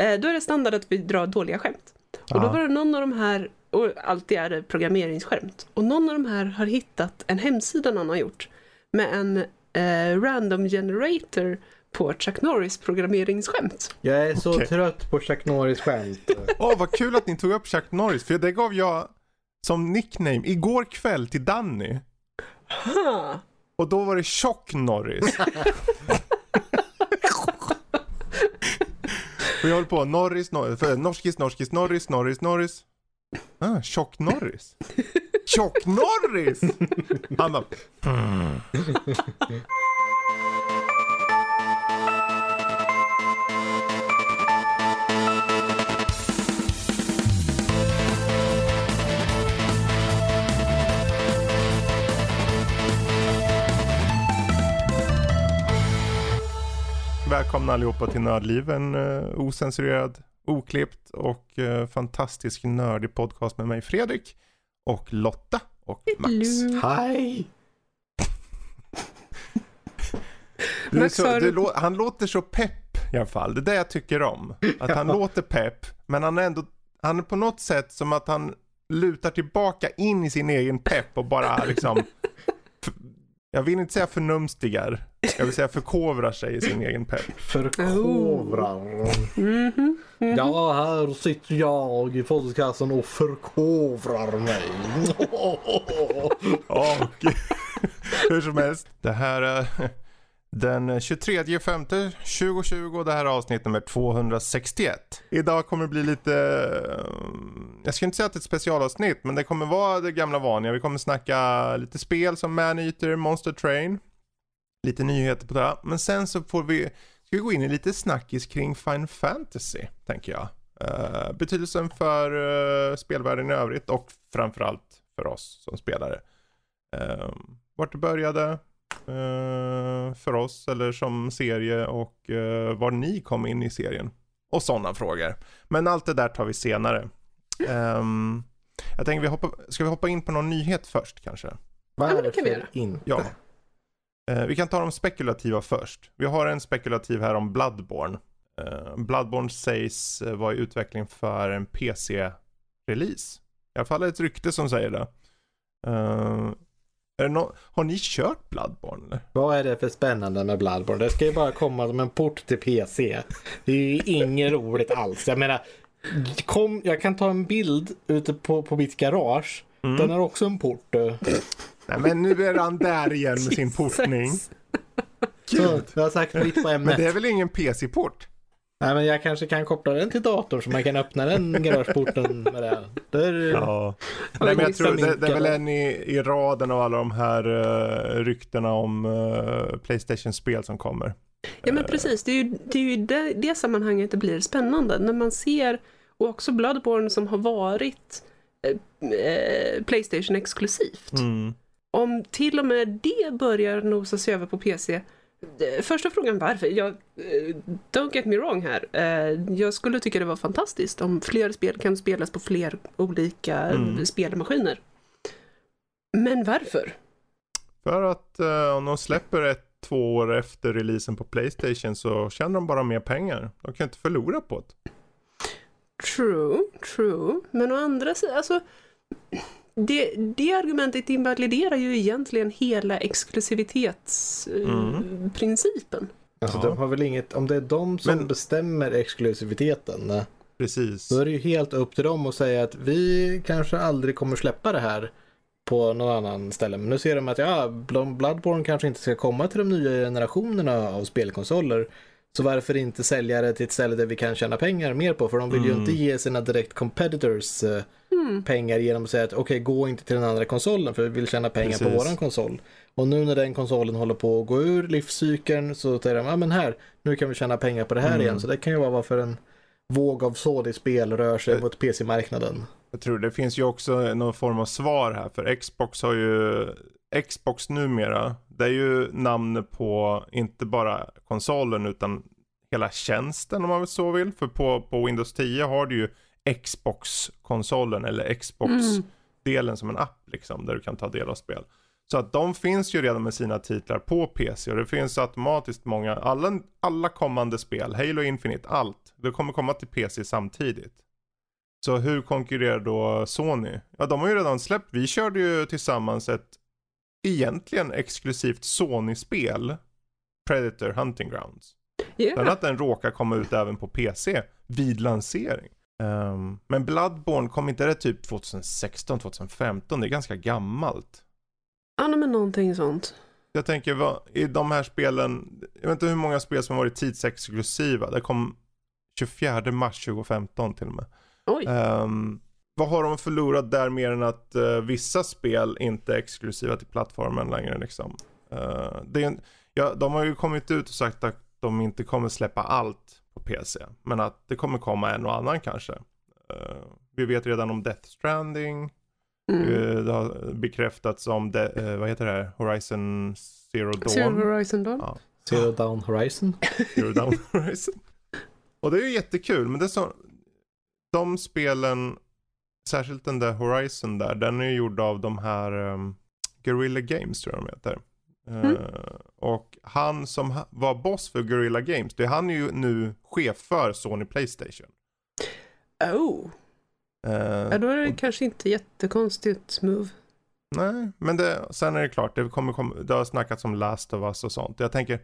Eh, då är det standard att vi drar dåliga skämt. Och då var det någon av de här, och alltid är det programmeringsskämt, och någon av de här har hittat en hemsida någon har gjort med en eh, random generator på Chuck Norris programmeringsskämt. Jag är så Okej. trött på Chuck Norris skämt. Åh, vad kul att ni tog upp Chuck Norris, för det gav jag som nickname igår kväll till Danny. Ha. Och då var det Tjock Norris. Jag höll på, Norris, Norris, Norskis, Norskis, Norris, Norris, Norris. Ah, Tjock Norris. Tjock Norris! Han bara, Välkomna allihopa till Nördliv, en uh, osensurerad, oklippt och uh, fantastisk nördig podcast med mig Fredrik och Lotta och Max. Hej! Lå- han låter så pepp i alla fall, det är det jag tycker om. Att han låter pepp, men han är ändå, han är på något sätt som att han lutar tillbaka in i sin egen pepp och bara liksom, jag vill inte säga förnumstigar, jag vill säga förkovrar sig i sin egen pepp. Förkovrar. Mhm. Ja, här sitter jag i podcasten och förkovrar mig. Och hur som helst, det här är den 23 femte 2020 och det här är avsnitt nummer 261. Idag kommer det bli lite, eh, jag ska inte säga att det är ett specialavsnitt, men det kommer vara det gamla vanliga. Vi kommer snacka lite spel som Maneater, Monster Train, lite nyheter på det. Men sen så får vi, ska vi gå in i lite snackis kring Final Fantasy, tänker jag. Uh, betydelsen för uh, spelvärlden i övrigt och framförallt för oss som spelare. Uh, vart det började för oss eller som serie och uh, var ni kom in i serien. Och sådana frågor. Men allt det där tar vi senare. Um, jag tänker vi hoppa, ska vi hoppa in på någon nyhet först kanske? men det kan vi göra. Varför inte? Ja. Eh, vi kan ta de spekulativa först. Vi har en spekulativ här om Bloodborne. Eh, Bloodborne sägs eh, vara i utveckling för en PC-release. I alla fall ett rykte som säger det. Eh, nå- har ni kört Bloodborne eller? Vad är det för spännande med Bloodborne? Det ska ju bara komma som en port till PC. Det är ju inget roligt alls. Jag menar, kom, jag kan ta en bild ute på, på mitt garage. Mm. Den har också en port. Nej men nu är han där igen med sin portning. Så, jag har sagt mitt på Men ämnet. det är väl ingen PC-port? Nej, men jag kanske kan koppla den till datorn så man kan öppna den garageporten med det. Där, Ja. Ja, Nej, men jag tror det, det är väl en i, i raden av alla de här uh, ryktena om uh, Playstation-spel som kommer. Ja men precis, det är ju, det, är ju det, det sammanhanget det blir spännande. När man ser, och också Bloodborne som har varit eh, eh, Playstation exklusivt. Mm. Om till och med det börjar nosa sig över på PC. Första frågan varför? Jag, eh, don't get me wrong här. Eh, Jag skulle tycka det var fantastiskt om fler spel kan spelas på fler olika Mm. spelmaskiner. Men varför? För att eh, om de släpper ett, två år efter releasen på Playstation så tjänar de bara mer pengar. De kan inte förlora på det. True, true. Men å andra sidan, alltså det, det argumentet invaliderar ju egentligen hela exklusivitetsprincipen. alltså, Ja. de har väl inget, om det är de som Men- bestämmer exklusiviteten. eh, Precis. Då är det ju helt upp till dem att säga att vi kanske aldrig kommer släppa det här på någon annan ställe. Men nu ser de att ja, Bl- Bloodborne kanske inte ska komma till de nya generationerna av spelkonsoler. Så varför inte sälja det till ett ställe där vi kan tjäna pengar mer på? För de vill ju Mm. inte ge sina direct competitors eh, Mm. pengar genom att säga att okej, gå inte till den andra konsolen för vi vill tjäna pengar på Precis. våran konsol. Och nu när den konsolen håller på att gå ur livscykeln så säger de, ja men här, nu kan vi tjäna pengar på det här Mm. igen. Så det kan ju vara varför en våg av sådant spel rör sig Eh. mot PC-marknaden. Jag tror det finns ju också någon form av svar här. För Xbox har ju, Xbox numera, det är ju namn på inte bara konsolen utan hela tjänsten om man så vill. För på, på Windows 10 har du ju Xbox-konsolen eller Xbox-delen Mm. som en app liksom. Där du kan ta del av spel. Så att de finns ju redan med sina titlar på PC och det finns automatiskt många, alla, alla kommande spel, Halo Infinite, allt, det kommer komma till PC samtidigt. Så hur konkurrerar då Sony? Ja, de har ju redan släppt, vi körde ju tillsammans ett egentligen exklusivt Sony-spel, Predator Hunting Grounds. Yeah. Men att den råkar komma ut även på PC vid lansering. Ehm, men Bloodborne kom inte det typ 2016, 2015? Det är ganska gammalt. Ja, nej, men någonting sånt. Jag tänker, vad, i de här spelen, jag vet inte hur många spel som har varit tidsexklusiva. Det kom 24 mars 2015 till och med. Oj. Ehm, vad har de förlorat där mer än att eh, vissa spel inte är exklusiva till plattformen längre liksom? Eh, det är en, ja, de har ju kommit ut och sagt att de inte kommer släppa allt på PC. Men att det kommer komma en och annan kanske. Eh, vi vet redan om Death Stranding. Mm. Det har bekräftats om, de, vad heter det här, Horizon Zero Dawn. Zero Horizon Dawn. Ja. Zero Down Horizon. Zero Dawn Horizon. Och det är ju jättekul, men det är så, de spelen, särskilt den där Horizon där, den är ju gjord av de här um, Guerrilla Games tror jag de heter. Mm. Eh, och han som ha- var boss för Guerrilla Games, det är han ju nu chef för Sony Playstation. Oh, Eh, ja, då är det kanske inte jättekonstigt move. Nej, men det, sen är det klart, det, kommer, kom, det har snackats om Last of Us och sånt. Jag tänker,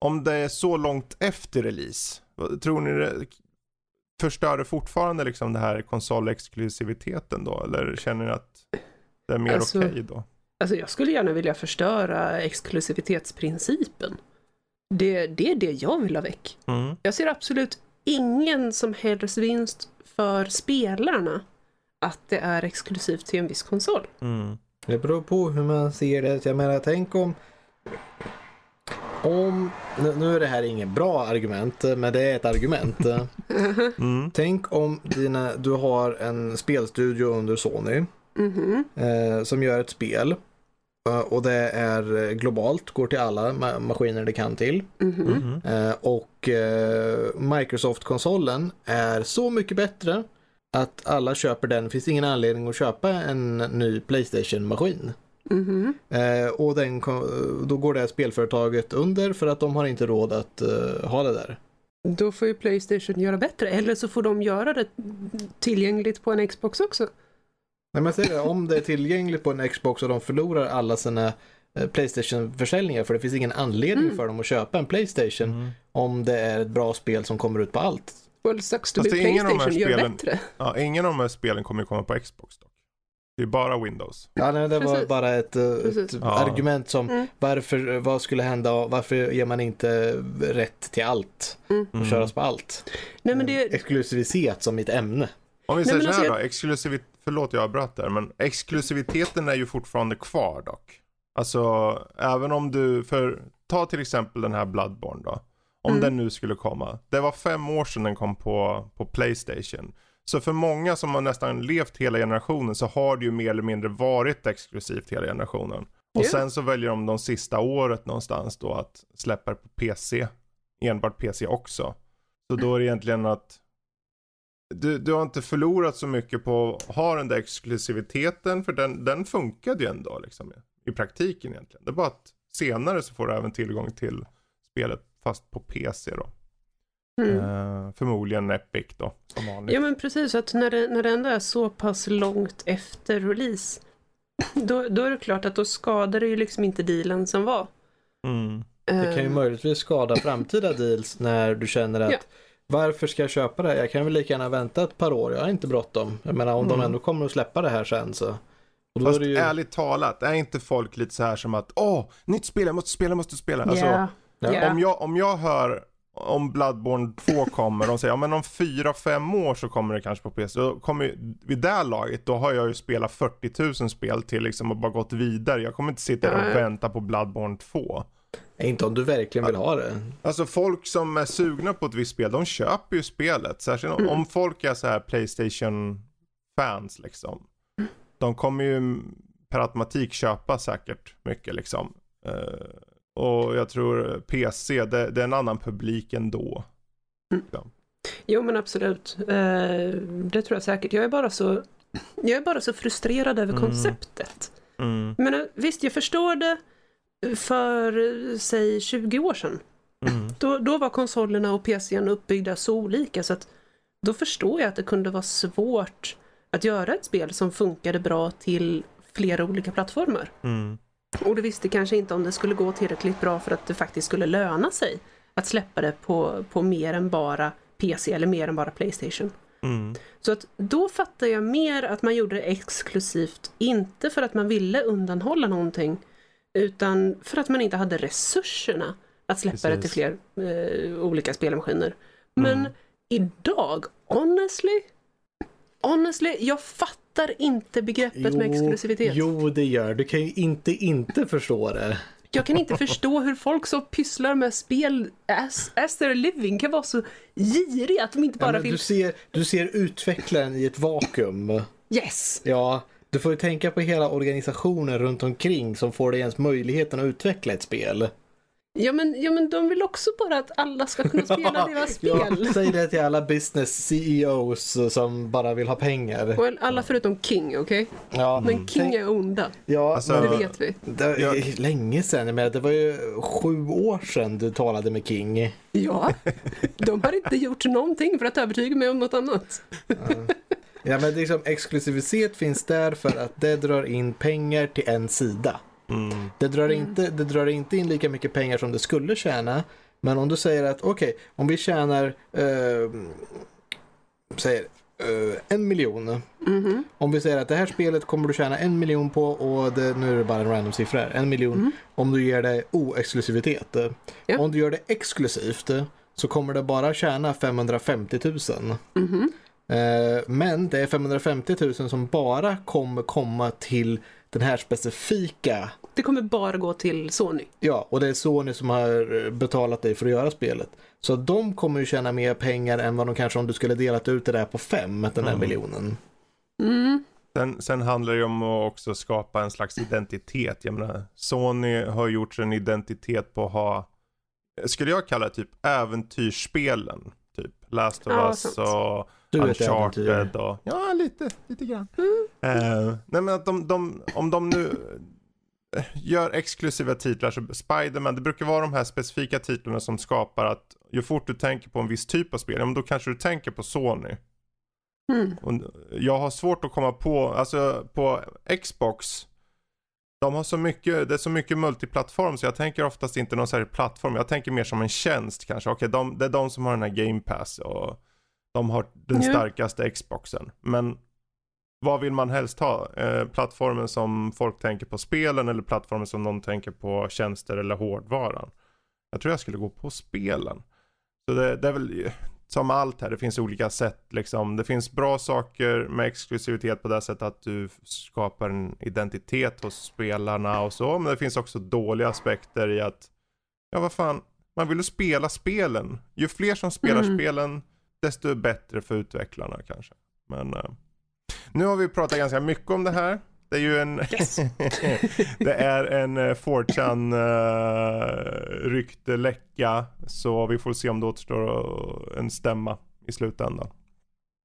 om det är så långt efter release, tror ni det förstör det fortfarande liksom det här konsolexklusiviteten då? Eller känner ni att det är mer Alltså- okej då? Alltså jag skulle gärna vilja förstöra exklusivitetsprincipen. Det, det är det jag vill ha väck. Mm. Jag ser absolut ingen som helst vinst för spelarna att det är exklusivt till en viss konsol. Mm. Det beror på hur man ser det. Jag menar, tänk om... Om... Nu, nu är det här ingen bra argument, men det är ett argument. Mm. tänk om dina, du har en spelstudio under Sony Mhm. eh, som gör ett spel. eh, Och det är globalt, går till alla ma- maskiner det kan till. Mm. Eh, och eh, Microsoft-konsolen är så mycket bättre att alla köper den. Det finns ingen anledning att köpa en ny Playstation-maskin. Mhm. Eh, och den, då går det här spelföretaget under för att de har inte råd att eh, ha det där. Då får ju Playstation göra bättre, eller så får de göra det tillgängligt på en Xbox också. Nej, men säg det, om det är tillgängligt på en Xbox och de förlorar alla sina eh, Playstation-försäljningar för det finns ingen anledning Mm. för dem att köpa en Playstation Mm. om det är ett bra spel som kommer ut på allt. Well, sucks to Fast be det är ingen av de här Playstation, gör spelen- bättre. Ja, ingen av de här spelen kommer ju komma på Xbox dock. Det är bara Windows. Ja, nej, det var Precis. bara ett, eh, ett argument som Mm. varför, vad skulle hända, varför ger man inte rätt till allt och Mm. köras på allt? Nej men det, Exklusivitet som mitt ämne. Om vi Nej, säger men så alltså här jag- då, exklusivit, förlåt jag avbröt där, men exklusiviteten är ju fortfarande kvar dock. Alltså, även om du, för, ta till exempel den här Bloodborne då. Om Mm. den nu skulle komma. Det var fem år sedan den kom på, på Playstation. Så för många som har nästan levt hela generationen så har det ju mer eller mindre varit exklusivt hela generationen. Och sen så väljer de de sista året någonstans då att släppa det på PC. Enbart PC också. Så då är det egentligen att du, du har inte förlorat så mycket på att ha den där exklusiviteten för den, den funkade ju ändå liksom i praktiken egentligen. Det är bara att senare så får du även tillgång till spelet fast på PC då. Mm. Eh, förmodligen Epic då, som vanligt. Ja men precis, att när det, när det ändå är så pass långt efter release då, då är det klart att då skadar det ju liksom inte dealen som var. Mm. Det kan ju Eh, möjligtvis skada framtida deals när du känner att Ja. varför ska jag köpa det? Jag kan väl lika gärna vänta ett par år. Jag har inte bråttom. Jag menar om de Mm. ändå kommer att släppa det här sen så. Och då Fast är det ju... ärligt talat, är inte folk lite så här som att åh, nytt spel, jag måste spela, jag måste spela. Alltså, ja, Ja. ja. om, jag, om jag hör om Bloodborne 2 kommer, de säger ja men om 4-5 år så kommer det kanske på PC. Då kommer, ju- vid det här laget, då har jag ju spelat 40 000 spel till liksom och bara gått vidare. Jag kommer inte sitta där och vänta på Bloodborne 2. Inte om du verkligen vill ha det. Alltså folk som är sugna på ett visst spel, de köper ju spelet. Särskilt om- Mm. om folk är så här Playstation-fans liksom. De kommer ju per automatik köpa säkert mycket liksom. Eh, och jag tror PC, det, det är en annan publik ändå. Jo men absolut. Eh, det tror jag säkert. Jag är bara så, jag är bara så frustrerad över Mm. konceptet. Mm. Men eh, visst, jag förstår det för, säg 20 år sedan. Mm. Då, då var konsolerna och PCn uppbyggda så olika så att då förstår jag att det kunde vara svårt att göra ett spel som funkade bra till flera olika plattformar. Mm. Och du visste kanske inte om det skulle gå tillräckligt bra för att det faktiskt skulle löna sig att släppa det på, på mer än bara PC eller mer än bara Playstation. Mm. Så att då fattar jag mer att man gjorde det exklusivt, inte för att man ville undanhålla någonting, utan för att man inte hade resurserna att släppa det till Precis. fler eh, olika spelmaskiner. Men Mm. idag, honestly, honestly, jag fattar inte begreppet med exklusivitet. jo, det gör Du kan ju inte inte förstå det. Jag kan inte förstå hur folk som pysslar med spel as, as their living kan vara så giriga att de inte Ja, bara men vill... du, ser, du ser utvecklaren i ett vakuum. Yes! Ja, du får ju tänka på hela organisationen runt omkring som får dig ens möjligheten att utveckla ett spel. Ja men, ja men de vill också bara att alla ska kunna spela deras spel. Ja, säg det till alla business CEOs som bara vill ha pengar. Well, alla förutom King, okej? Ja, Men King är onda, ja, Alltså- det vet vi. det är länge sedan, men det var ju sju år sedan du talade med King. Ja, de har inte gjort någonting för att övertyga mig om något annat. Ja, men liksom exklusivitet finns där för att det drar in pengar till en sida. Mm. Det drar, inte, det drar inte in lika mycket pengar som det skulle tjäna. Men om du säger att okej, om vi tjänar eh, säger, eh, en miljon. Mhm. Om vi säger att det här spelet kommer du tjäna en miljon på och det, nu är det bara en random siffra här. En miljon om du ger det oexklusivitet. Ja. Om du gör det exklusivt så kommer det bara tjäna 550 000. Mhm. Eh, Men det är 550 000 som bara kommer komma till den här specifika Det kommer bara gå till Sony. Ja, och det är Sony som har betalat dig för att göra spelet. Så de kommer ju tjäna mer pengar än vad de kanske om du skulle delat ut det där på fem, den där Mm. miljonen. Mm. Sen, sen handlar det ju om att också skapa en slags identitet. Jag menar, Sony har gjort en identitet på att ha, skulle jag kalla det typ äventyrsspelen. Typ Last of Ja, Us sant. och Du. Uncharted och, ja lite, lite grann. Mm. Eh, nej men att de, de, om de nu eh, gör exklusiva titlar så Spiderman, det brukar vara de här specifika titlarna som skapar att ju fort du tänker på en viss typ av spel, ja, men då kanske du tänker på Sony. Mm. Och jag har svårt att komma på, alltså på Xbox, de har så mycket, det är så mycket multiplattform så jag tänker oftast inte någon särskild plattform. Jag tänker mer som en tjänst kanske. Okej, de, det är de som har den här Game Pass och de har den Ja. starkaste Xboxen. Men vad vill man helst ha? Eh, plattformen som folk tänker på spelen eller plattformen som någon tänker på tjänster eller hårdvaran? Jag tror jag skulle gå på spelen. Så det, det är väl som allt här, det finns olika sätt liksom. Det finns bra saker med exklusivitet på det sättet att du skapar en identitet hos spelarna och så. Men det finns också dåliga aspekter i att, ja vad fan, man vill ju spela spelen. Ju fler som spelar Mm. spelen, desto bättre för utvecklarna kanske. Men eh, nu har vi pratat ganska mycket om det här. Det är ju en, Yes. det är en uh, 4chan uh, rykte läcka. Så vi får se om det återstår en stämma i slutändan.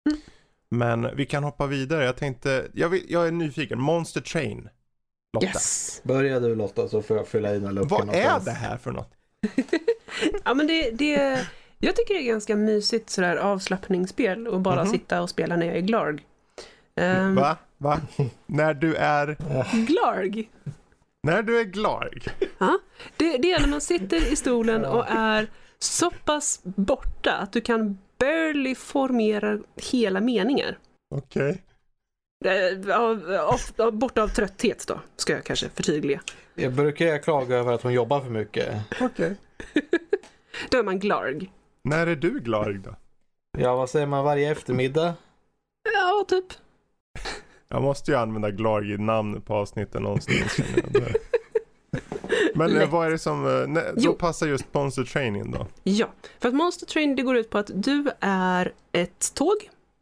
Mm. Men vi kan hoppa vidare. Jag tänkte, jag, vill, jag är nyfiken. Monster Train. Lotta. Yes! Börja du Lotta så får jag fylla i några luckor Vad är någonstans. det här för något? Ja men det, det, jag tycker det är ganska mysigt sådär avslappningsspel och bara Mhm. sitta och spela när jag är Glarg. Um, Va? Va? när du är, Glarg? när du är glad. Ja, det, det är när man sitter i stolen och är så pass borta att du kan barely formera hela meningar. Okej. Eh, av- av- av- Borta av trötthet då, ska jag kanske förtydliga. Jag brukar jag klaga över att hon jobbar för mycket. Okej. Då är man Glarg. När är du glad då? Ja, vad säger man varje eftermiddag? Ja, typ. Jag måste ju använda Glarg i namnet på avsnittet någonstans. Men eh, Lätt. vad är det som, eh, nej, då Jo. passar just Monster Train in då? Ja, för att Monster Train det går ut på att du är ett tåg.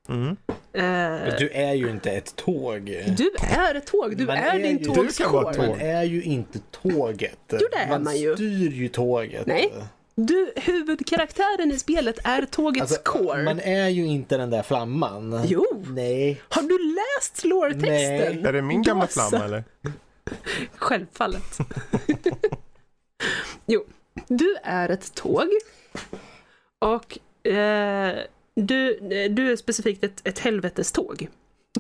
Mm. Eh, Du är ju inte ett tåg. du är ett tåg, du Man är, är din ju- tågs Du kan vara tåg. Man är ju inte tåget. Jo, det är man ju. styr ju tåget. Nej. Du, huvudkaraktären i spelet är tågets Alltså, core. man är ju inte den där flamman. Jo, Nej. har du läst lore-texten? Är det min gamla så. flamma eller? Självfallet. jo, du är ett tåg. Och eh, du, du är specifikt ett, ett helveteståg.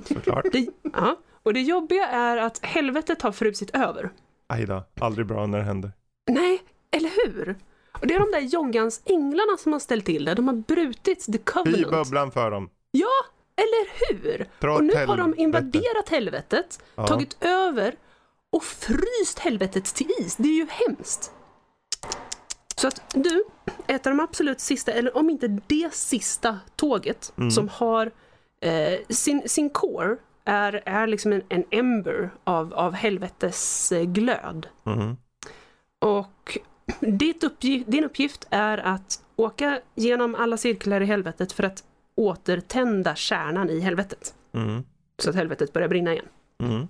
Såklart. Det, ja. Och det jobbiga är att helvetet har frusit över. Aj då, aldrig bra när det händer. Nej, eller hur? Och det är de där Joggans änglarna som har ställt till det. De har brutit the Fy covenant. bubblan för dem. Ja, eller hur? Dra Och nu har de invaderat helvetet, Ja. tagit över och fryst helvetet till is. Det är ju hemskt. Så att du, ett av de absolut sista, eller om inte det sista tåget Mm. som har eh, sin, sin core är, är liksom en, en ember av, av helvetes eh, glöd. Mhm. Och ditt uppgift, din uppgift är att åka genom alla cirklar i helvetet för att återtända kärnan i helvetet. Mhm. Så att helvetet börjar brinna igen. Mhm.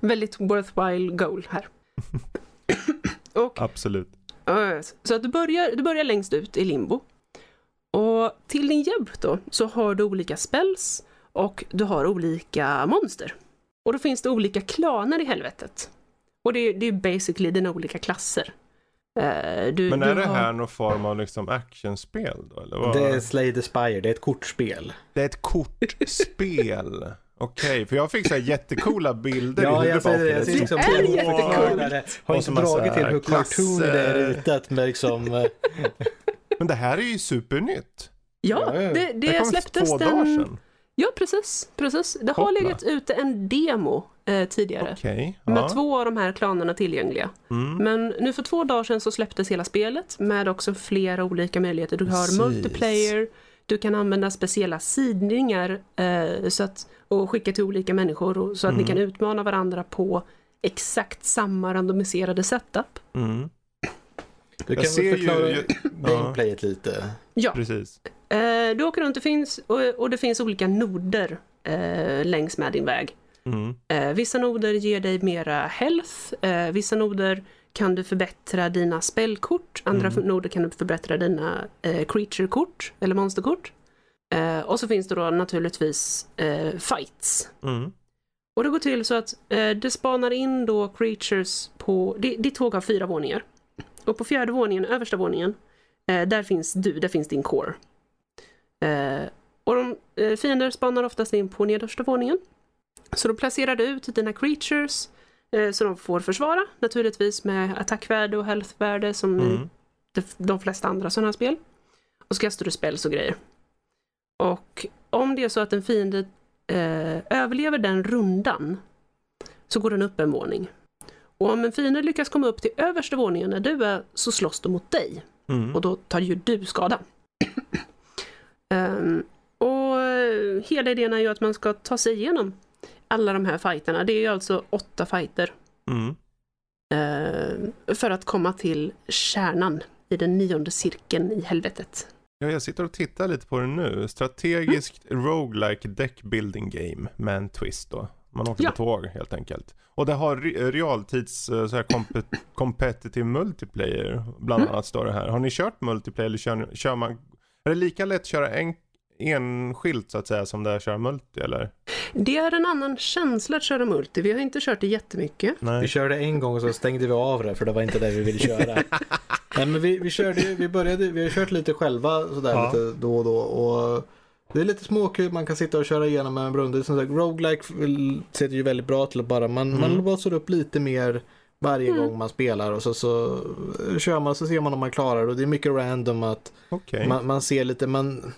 Väldigt worthwhile goal här. och, Absolut. så att du börjar, du börjar längst ut i limbo. Och till din hjälp då så har du olika spells och du har olika monster. Och då finns det olika klaner i helvetet. Och det är, det är basically dina olika klasser. Eh, du, Men du är det har- här någon form av liksom actionspel då? Eller vad? Det är Slay the Spire, det är ett kortspel. Det är ett kortspel. Okej, för jag fick så här jättecoola bilder i Ja, huvudet jag säger det. Jag ser liksom Det är jättekul. Har inte dragit till hur cartoon det är ritat med liksom... eh, Men det här är ju supernytt. Ja, Ja, ja. det, det, Det kom släpptes två den... dagar sedan. Ja, precis. precis. Det har Hoppla. legat ute en demo eh, tidigare. Med ja. två av de här klanerna tillgängliga. Mm. Men nu för två dagar sedan så släpptes hela spelet med också flera olika möjligheter. Du har multiplayer, du kan använda speciella sidningar eh, så att, och skicka till olika människor och, så att ni Mm. kan utmana varandra på exakt samma randomiserade setup. Mm. Du kan ser väl ju- förklara ju- gameplayet lite? Ja, Precis. eh, du åker runt, det finns, och, och det finns olika noder eh, längs med din väg. Mm. Eh, vissa noder ger dig mera health, vissa noder kan du förbättra dina spellkort, andra Mm. noder kan du förbättra dina creature-kort eller monsterkort. Och så finns det då naturligtvis fights. Mm. Och det går till så att det spanar in då creatures på, di- ditt tåg har fyra våningar. Och på fjärde våningen, översta våningen, eh, där finns du, där finns din core. Eh, och de eh, fiender spanar oftast in på nedersta våningen. Så då placerar du ut dina creatures så de får försvara, naturligtvis med attackvärde och healthvärde som Mm. de, de flesta andra sådana här spel. Och så kastar du spells och grejer. Och om det är så att en fiende eh, överlever den rundan så går den upp en våning. Och om en fiende lyckas komma upp till översta våningen när du är så slåss de mot dig Mm. och då tar ju du skada. Ehm, och hela idén är ju att man ska ta sig igenom alla de här fighterna. Det är ju alltså åtta fighter Mm. eh, för att komma till kärnan i den nionde cirkeln i helvetet. Ja, jag sitter och tittar lite på det nu. Strategiskt roguelike deck building game med en twist då. Man åker Ja. på tåg helt enkelt. Och det har re- realtids eh, så här compet- competitive multiplayer bland Mm. annat står det här. Har ni kört multiplayer eller kör, kör man... Är det lika lätt att köra en, enskilt så att säga som det är att köra multi eller? Det är en annan känsla att köra multi. Vi har inte kört det jättemycket. Vi Nej. körde en gång och så stängde vi av det för det var inte det vi ville köra. Nej men vi, vi körde vi började, vi har kört lite själva sådär Ja. lite då och då och det är lite småkul, man kan sitta och köra igenom med en brunn. Som sagt, roguelike ser ju väldigt bra till att bara, man, Mm. man låser upp lite mer varje Mm. gång man spelar och så, så kör man så ser man om man klarar det och det är mycket random att Okej. man, man ser lite, man,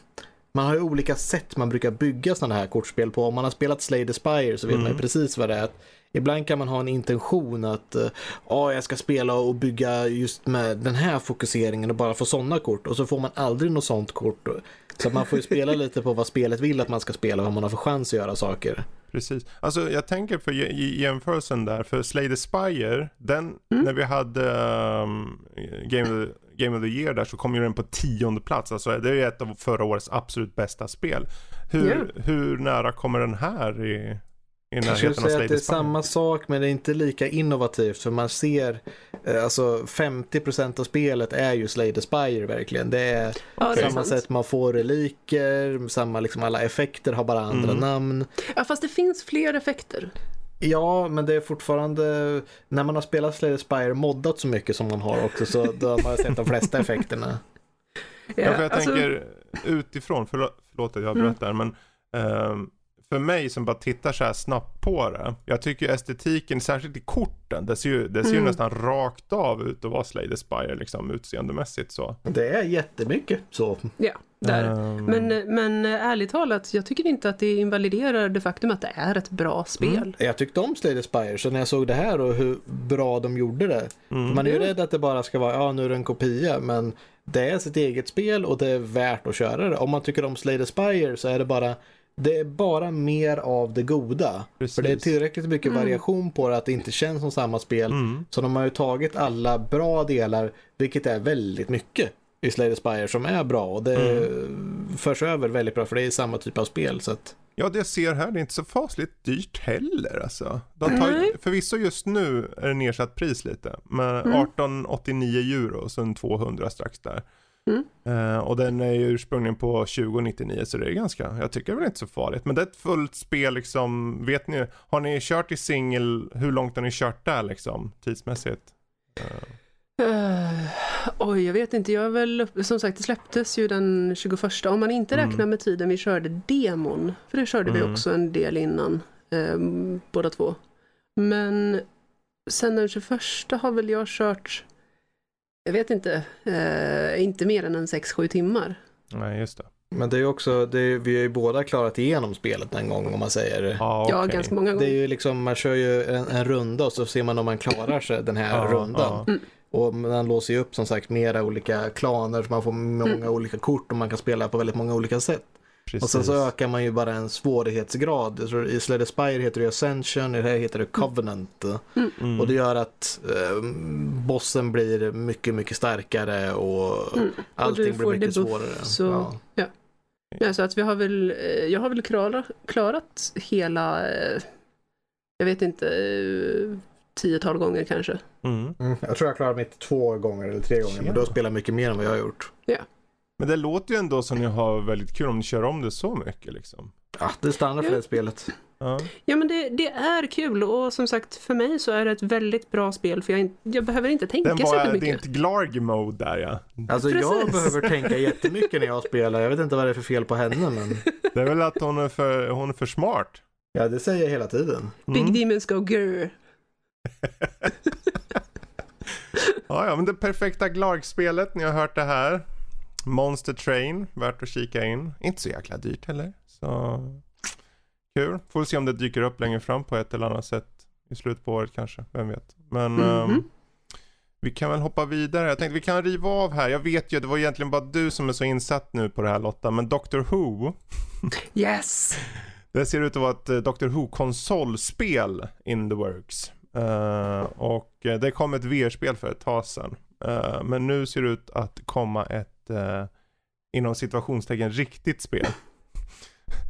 man har ju olika sätt man brukar bygga sådana här kortspel på. Om man har spelat Slay the Spire så vet man Mm. ju precis vad det är. Att Ibland kan man ha en intention att eh, ja, jag ska spela och bygga just med den här fokuseringen och bara få sådana kort och så får man aldrig något sånt kort. Så att man får ju spela lite på vad spelet vill att man ska spela och vad man har för chans att göra saker. Precis. Alltså jag tänker för i- i jämförelsen där, för Slay the Spire, den, Mm. när vi hade um, Game, of the, Game of the Year där så kom ju den på tionde plats. Alltså det är ju ett av förra årets absolut bästa spel. Hur, Ja. hur nära kommer den här i, i Jag närheten skulle av säga Slay att det the är Spire? samma sak men det är inte lika innovativt för man ser alltså 50% av spelet är ju Slay the Spire verkligen. Det är Ja, det samma sätt man får reliker, samma liksom alla effekter har bara andra Mm. namn. Ja, fast det finns fler effekter. Ja, men det är fortfarande, när man har spelat Slay Spire moddat så mycket som man har också så då har man sett de flesta effekterna. Ja, för jag alltså, tänker utifrån, förlåt, förlåt att jag Mm. berättar, men ehm, för mig som bara tittar så här snabbt på det. Jag tycker estetiken, särskilt i korten, det ser ju, det ser ju Mm. nästan rakt av ut att vara Slay the Spire liksom utseendemässigt så. Det är jättemycket så. Ja, där. Ehm, Men, men ärligt talat, jag tycker inte att det invaliderar det faktum att det är ett bra spel. Mm. Jag tyckte om Slay the Spire så när jag såg det här och hur bra de gjorde det. mm. Man är ju Mm. rädd att det bara ska vara, ja nu är det en kopia men det är sitt eget spel och det är värt att köra det. Om man tycker om Slay the Spire så är det bara det är bara mer av det goda. Precis. För det är tillräckligt mycket Mm. variation på det att det inte känns som samma spel. Mm. Så de har ju tagit alla bra delar, vilket är väldigt mycket i Slay the Spire som är bra och det förs över väldigt bra för det är samma typ av spel. Så att, Ja, det jag ser här, det är inte så fasligt dyrt heller alltså. De tar, Nej. förvisso just nu är det nedsatt pris lite, men Mm. 1889 euro och sen 200 strax där. Mm. Eh, och den är ju ursprungligen på 2099 så det är ganska, jag tycker det är väl inte så farligt. Men det är ett fullt spel liksom, vet ni, har ni kört i singel, hur långt har ni kört där liksom, tidsmässigt? Eh, oj, jag vet inte. Jag är väl, som sagt, det släpptes ju den 21. Om man inte Mm. räknar med tiden vi körde demon. För det körde vi Mm. också en del innan. Eh, båda två. Men sen den 21 har väl jag kört, jag vet inte, eh, inte mer än en 6-7 timmar. nej, just det. men det är ju också, det är, vi har ju båda klarat igenom spelet en gång om man säger. Ja, Ja, okej. ganska många Det är gånger. ju liksom, man kör ju en, en runda och så ser man om man klarar sig den här Ja, rundan. ja. Och man låser ju upp som sagt mera olika klaner så man får många Mm. olika kort och man kan spela på väldigt många olika sätt. Precis. Och sen så ökar man ju bara en svårighetsgrad. Jag tror I Slay the Spire heter det Ascension, i det här heter det Covenant. Mm. Och det gör att eh, bossen blir mycket, mycket starkare och Mm. allting du blir mycket debuff, svårare. så- Ja. Ja, så att vi har väl, eh, jag har väl klarat, klarat hela, eh, jag vet inte, eh, tiotal gånger kanske. Mm. Mm, jag tror jag klarar mitt två gånger eller tre gånger, men du har spelat mycket mer än vad jag har gjort. Men det låter ju ändå som ni har väldigt kul om ni kör om det så mycket liksom. Ja, det är standard för Ja. det spelet. Ja. Ja men det, det är kul och som sagt för mig så är det ett väldigt bra spel för jag, in- jag behöver inte tänka särskilt var, det är mycket. inte Glarg mode där ja. Alltså jag Precis. behöver tänka jättemycket när jag spelar. Jag vet inte vad det är för fel på henne, men Det är väl att hon är för, hon är för smart. ja, det säger jag hela tiden. Big Mm. Demons Go Grr. Ja, ja, men det perfekta Glarg-spelet, ni har hört det här. Monster Train, värt att kika in. Inte så jäkla dyrt heller. Så kul. Får se om det dyker upp längre fram på ett eller annat sätt i slutet på året kanske, vem vet. Men Mhm. ehm, vi kan väl hoppa vidare. Jag tänkte vi kan riva av här. Jag vet ju, det var egentligen bara du som är så insatt nu på det här Lotta, men Doctor Who. Yes! Det ser ut att vara ett eh, Doctor Who-konsolspel in the works. Eh, och eh, det kom ett VR-spel för ett tag sedan. Eh, men nu ser det ut att komma ett, uh, inom situationstecken, riktigt spel.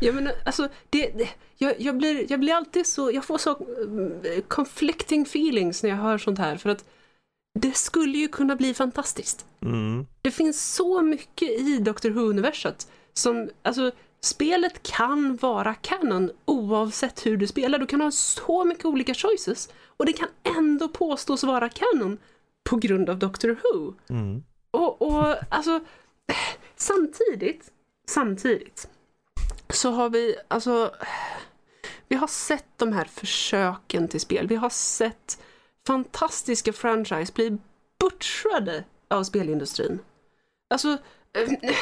Ja men alltså, det, det, jag, jag, blir, jag blir alltid så, jag får så eh, conflicting feelings när jag hör sånt här för att det skulle ju kunna bli fantastiskt. Mm. Det finns så mycket i Doctor Who-universat som, alltså spelet kan vara canon oavsett hur du spelar. Du kan ha så mycket olika choices och det kan ändå påstås vara canon på grund av Doctor Who. Mm. Och, och alltså, samtidigt, samtidigt så har vi, alltså, vi har sett de här försöken till spel. Vi har sett fantastiska franchise bli buttrade av spelindustrin. Alltså, eh,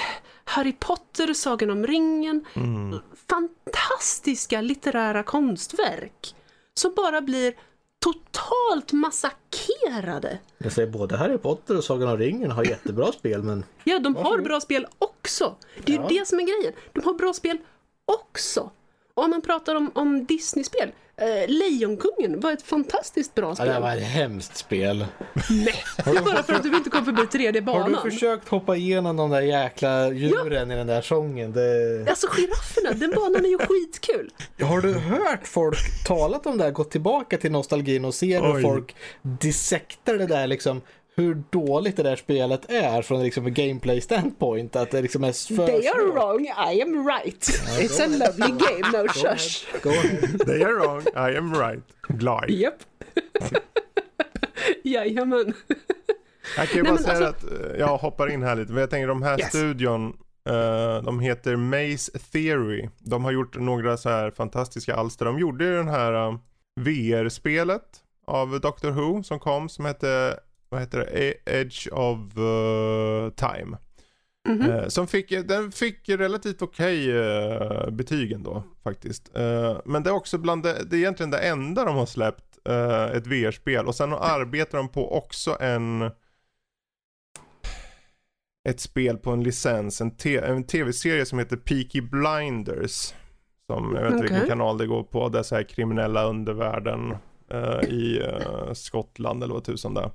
Harry Potter, Sagan om ringen, Mm. fantastiska litterära konstverk som bara blir totalt massakrerade. Jag säger både Harry Potter och Sagan om ringen har jättebra spel, men Ja, de har bra spel också. Det är ju Ja. det som är grejen. De har bra spel också. Och om man pratar om, om Disney-spel, eh, Lejonkungen var ett fantastiskt bra ja, spel. det var ett hemskt spel. Nej, det är bara för att du inte kom förbi tredje Har banan. du försökt hoppa igenom de där jäkla djuren i den där sången? Det... Alltså girafferna, den banan är ju skitkul. Har du hört folk talat om det här, gått tillbaka till nostalgin och ser hur folk dissektar det där liksom. Hur dåligt det där spelet är från liksom en gameplay standpoint. Att det liksom är för They are svårt. wrong, I am right. It's a lovely game, no shush. Go ahead. They are wrong, I am right. Glide. Japp. Jajamän. Jag kan ju Nej, bara säga alltså- att eh, jag hoppar in här lite. Men jag tänker de här Yes. studion, eh, de heter Maze Theory. De har gjort några så här fantastiska alster. De gjorde ju den här eh, VR-spelet av Doctor Who som kom som hette, vad heter det, E- Edge of eh, Time. Mhm. Eh, som fick, den fick relativt okej eh, betyg ändå faktiskt. Men det är också bland det, det är egentligen det enda de har släppt ett VR-spel och sen arbetar de på också en ett spel på en licens, en, en tv-serie som heter Peaky Blinders. Som jag vet inte vilken Okej. kanal det går på, det är så här kriminella undervärlden i Skottland eller vad tusan det är.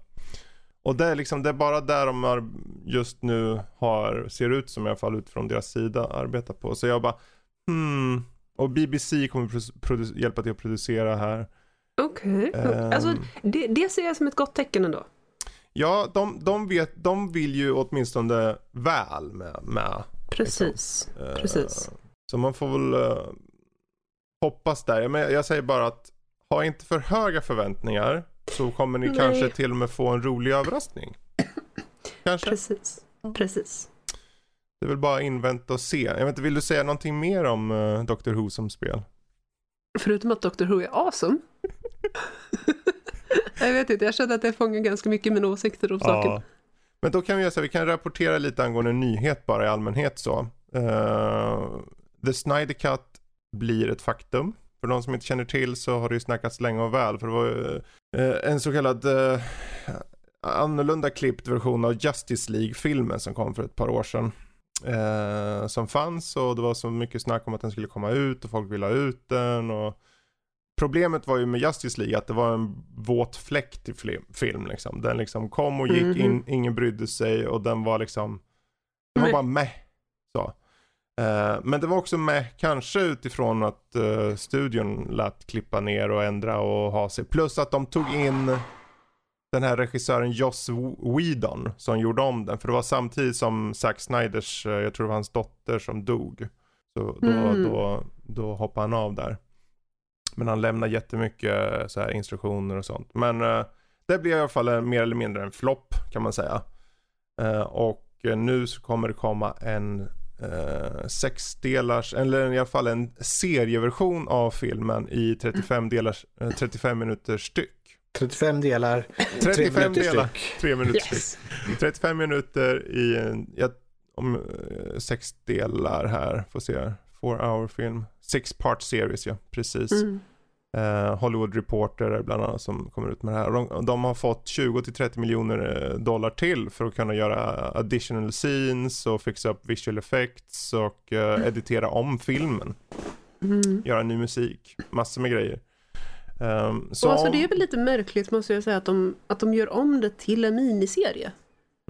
Och det är liksom, det är bara där de just nu har, ser ut som i alla fall utifrån deras sida, arbetar på. Så jag bara, hmm. Och BBC kommer hjälpa till att producera här. Okej. Ehm. Alltså, det, det ser jag som ett gott tecken ändå. Ja, de, de, vet, de vill ju åtminstone väl med, med Precis. eh, Precis. Så man får väl eh, hoppas där. Men jag säger bara att ha inte för höga förväntningar så kommer ni Nej. kanske till och med få en rolig överraskning. Kanske. Precis. Precis. Det är väl bara invänta och se. Jag vet inte, vill du säga någonting mer om uh, Doctor Who som spel? Förutom att Doctor Who är awesome. jag vet inte, jag känner att det fångar ganska mycket mina åsikter om saken. Men då kan vi göra så här, vi kan rapportera lite angående en nyhet bara i allmänhet så. Eh, The Snyder Cut blir ett faktum. För de som inte känner till så har det ju snackats länge och väl. För det var eh, en så kallad eh, annorlunda klippt version av Justice League-filmen som kom för ett par år sedan. Eh, som fanns och det var så mycket snack om att den skulle komma ut och folk ville ha ut den. Och Problemet var ju med Justice League att det var en våt fläck till fli- film liksom. Den liksom kom och gick Mhm. in, ingen brydde sig och den var liksom, den var bara meh. Eh, men det var också med kanske utifrån att uh, studion lät klippa ner och ändra och ha sig. Plus att de tog in den här regissören Joss Whedon som gjorde om den. För det var samtidigt som Zack Snyders, eh, jag tror det var hans dotter som dog. Så då, Mm. då, då hoppade han av där. Men han lämnar jättemycket så här instruktioner och sånt. Men eh, det blir i alla fall en, mer eller mindre en flopp kan man säga. Eh, och nu så kommer det komma en eh, sexdelars, eller i alla fall en serieversion av filmen i 35, delars, eh, 35 minuters styck. 35 delar, 3 35 minuter delar, styck. 3 minuter styck. Yes! 35 minuter i en, ja, om eh, sex delar här, får se. Four hour film. Six part series ja, precis. Mm. Eh, Hollywood Reporter bland annat som kommer ut med det här. De, de har fått 20-30 miljoner eh, dollar till för att kunna göra additional scenes och fixa upp visual effects och eh, editera om filmen. Mm. Göra ny musik, massor med grejer. Ehm, så alltså det är väl lite märkligt måste jag säga att de, att de gör om det till en miniserie.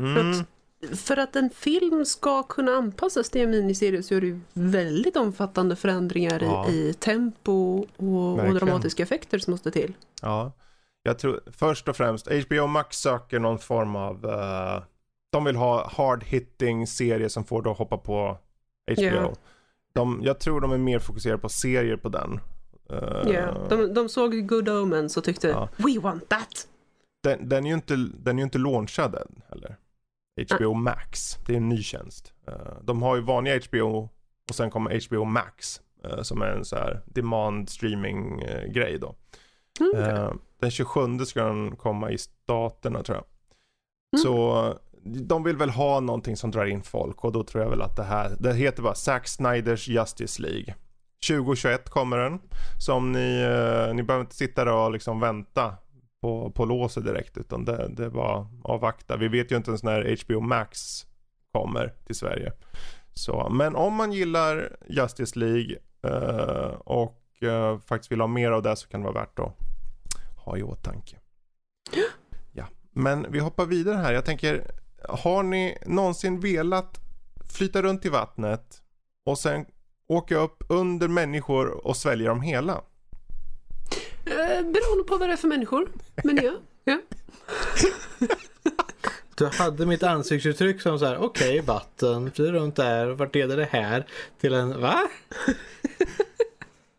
mm, att- För att en film ska kunna anpassas till en miniserie så är det väldigt omfattande förändringar Ja. i, i tempo och, och dramatiska effekter som måste till. Ja, jag tror först och främst HBO Max söker någon form av, eh, de vill ha hard hitting serie som får då hoppa på HBO. Ja. De, jag tror de är mer fokuserade på serier på den. Eh, Ja, de, de såg Good Omens och tyckte Ja. We want that! den, den är ju inte, den är ju inte launchad än heller. HBO Max, det är en ny tjänst. Eh, de har ju vanliga HBO och sen kommer HBO Max eh, som är en så här demand streaming eh, grej då. Mm, den 27 ska den komma i staterna tror jag. Mm. Så de vill väl ha någonting som drar in folk och då tror jag väl att det här, det heter bara Zack Snyders Justice League. 2021 kommer den. Så om ni, ni behöver inte sitta där och liksom vänta på, på låset direkt utan det, det bara avvakta. Vi vet ju inte ens när HBO Max kommer till Sverige. Så, men om man gillar Justice League eh, och eh, faktiskt vill ha mer av det så kan det vara värt att ha i åtanke. Ja, men vi hoppar vidare här. Jag tänker, har ni någonsin velat flyta runt i vattnet och sen åka upp under människor och svälja dem hela? Eh, beroende på vad det är för människor. Men ja, ja. Du hade mitt ansiktsuttryck som så här, okej, vatten, flyr runt där, vart leder det här? Till en, va?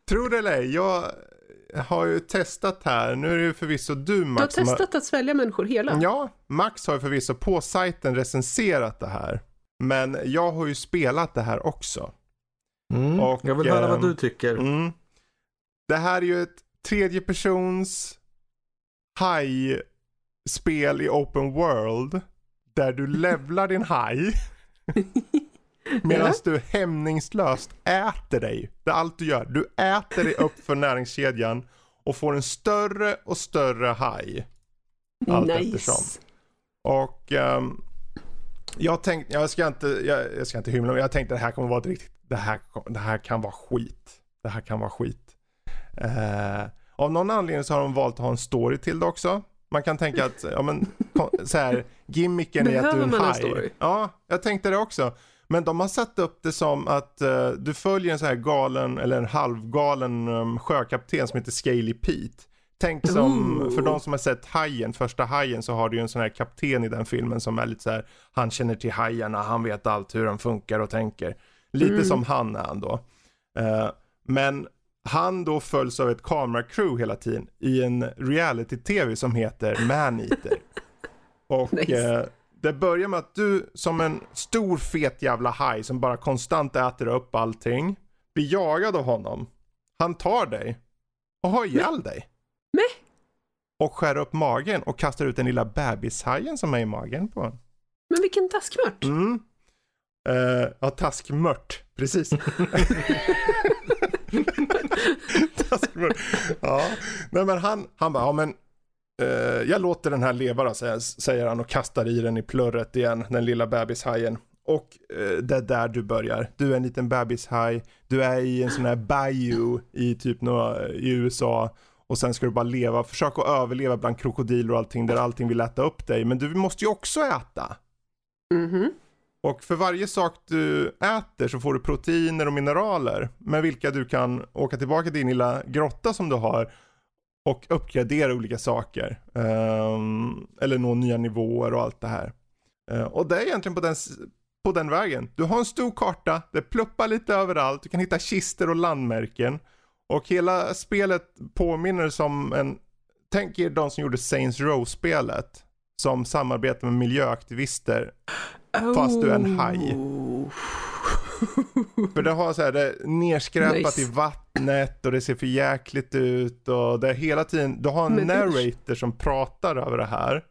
Tror det eller ej, jag har ju testat här. Nu är det ju förvisso du Du har Max testat att svälja människor hela? Ja, Max har ju förvisso på sajten recenserat det här. Men jag har ju spelat det här också. Mm. Och, jag vill höra vad ehm, du tycker. Mm. Det här är ju ett tredjepersons haj-spel i open world. Där du levlar din haj. Medan du hämningslöst äter dig. Det är allt du gör. Du äter dig upp för näringskedjan och får en större och större haj. Allt eftersom. nice. Och ehm, jag tänkte, jag ska inte, jag, jag ska inte hymla, men jag tänkte det här kommer vara ett riktigt, det här, det här kan vara skit. Det här kan vara skit. Eh, av någon anledning så har de valt att ha en story till det också. Man kan tänka att, ja men, så här, gimmicken är att du är en haj. Ja, jag tänkte det också. Men de har satt upp det som att eh, du följer en så här galen, eller en halvgalen um, sjökapten som heter Scaly Pete. Tänk som, Ooh. för de som har sett Hajen, första Hajen, så har du ju en sån här kapten i den filmen som är lite så här, han känner till hajarna, han vet allt hur de funkar och tänker. Lite Mm. som han är han då. Eh, men han då följs av ett kameracrew hela tiden i en reality-tv som heter Maneater. Och Nice. eh, det börjar med att du som en stor fet jävla haj som bara konstant äter upp allting, blir jagad av honom. Han tar dig och har ihjäl dig. Meh. Och skär upp magen och kastar ut den lilla bebishajen som är i magen på en. Men vilken taskmört. Mm. Uh, ja, taskmört. Precis. Ja, nej men han, han bara, ja men eh, jag låter den här leva då, säger, säger han och kastar i den i plurret igen, den lilla bebishajen. Och eh, det är där du börjar. Du är en liten bebishaj, du är i en sån här bayou i typ några, eh, i USA. Och sen ska du bara leva, försöka att överleva bland krokodiler och allting där allting vill äta upp dig. Men du måste ju också äta. Mhm. Och för varje sak du äter så får du proteiner och mineraler med vilka du kan åka tillbaka till din lilla grotta som du har och uppgradera olika saker. Um, eller nå nya nivåer och allt det här. Uh, och det är egentligen på den, på den vägen. Du har en stor karta, det pluppar lite överallt, du kan hitta kister och landmärken. Och hela spelet påminner som en, tänk er de som gjorde Saints Row-spelet. Som samarbetar med miljöaktivister Fast du är en haj. Oh. För det har så här, det är nerskräpat Nice. i vattnet och det ser för jäkligt ut och det är hela tiden, du har en Men usch. narrator som pratar över det här.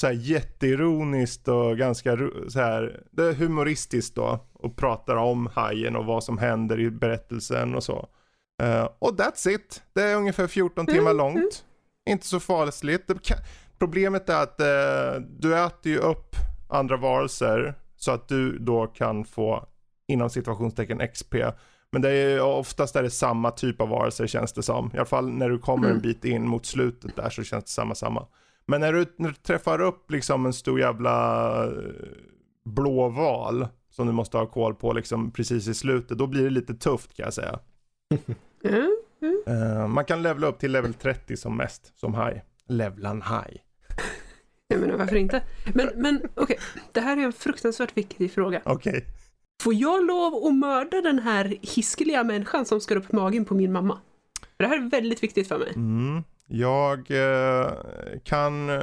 Så här jätteironiskt och ganska så här, det är humoristiskt då och pratar om hajen och vad som händer i berättelsen och så. Eh, och that's it. Det är ungefär 14 timmar Mm, långt. Inte så farligt. Problemet är att eh, du äter ju upp andra varelser så att du då kan få inom situationstecken XP. Men det är oftast är det samma typ av varelser känns det som. I alla fall när du kommer en Mm. bit in mot slutet där så känns det samma samma. Men när du, när du träffar upp liksom en stor jävla eh, blå val som du måste ha koll på liksom precis i slutet, då blir det lite tufft kan jag säga. Mm. Eh, man kan levla upp till level 30 som mest, som haj. Levlan haj. Jag menar varför inte? Men, men okej, det här är en fruktansvärt viktig fråga. Okej. Får jag lov att mörda den här hiskeliga människan som skar upp magen på min mamma? För det här är väldigt viktigt för mig. Mm. Jag eh, kan eh,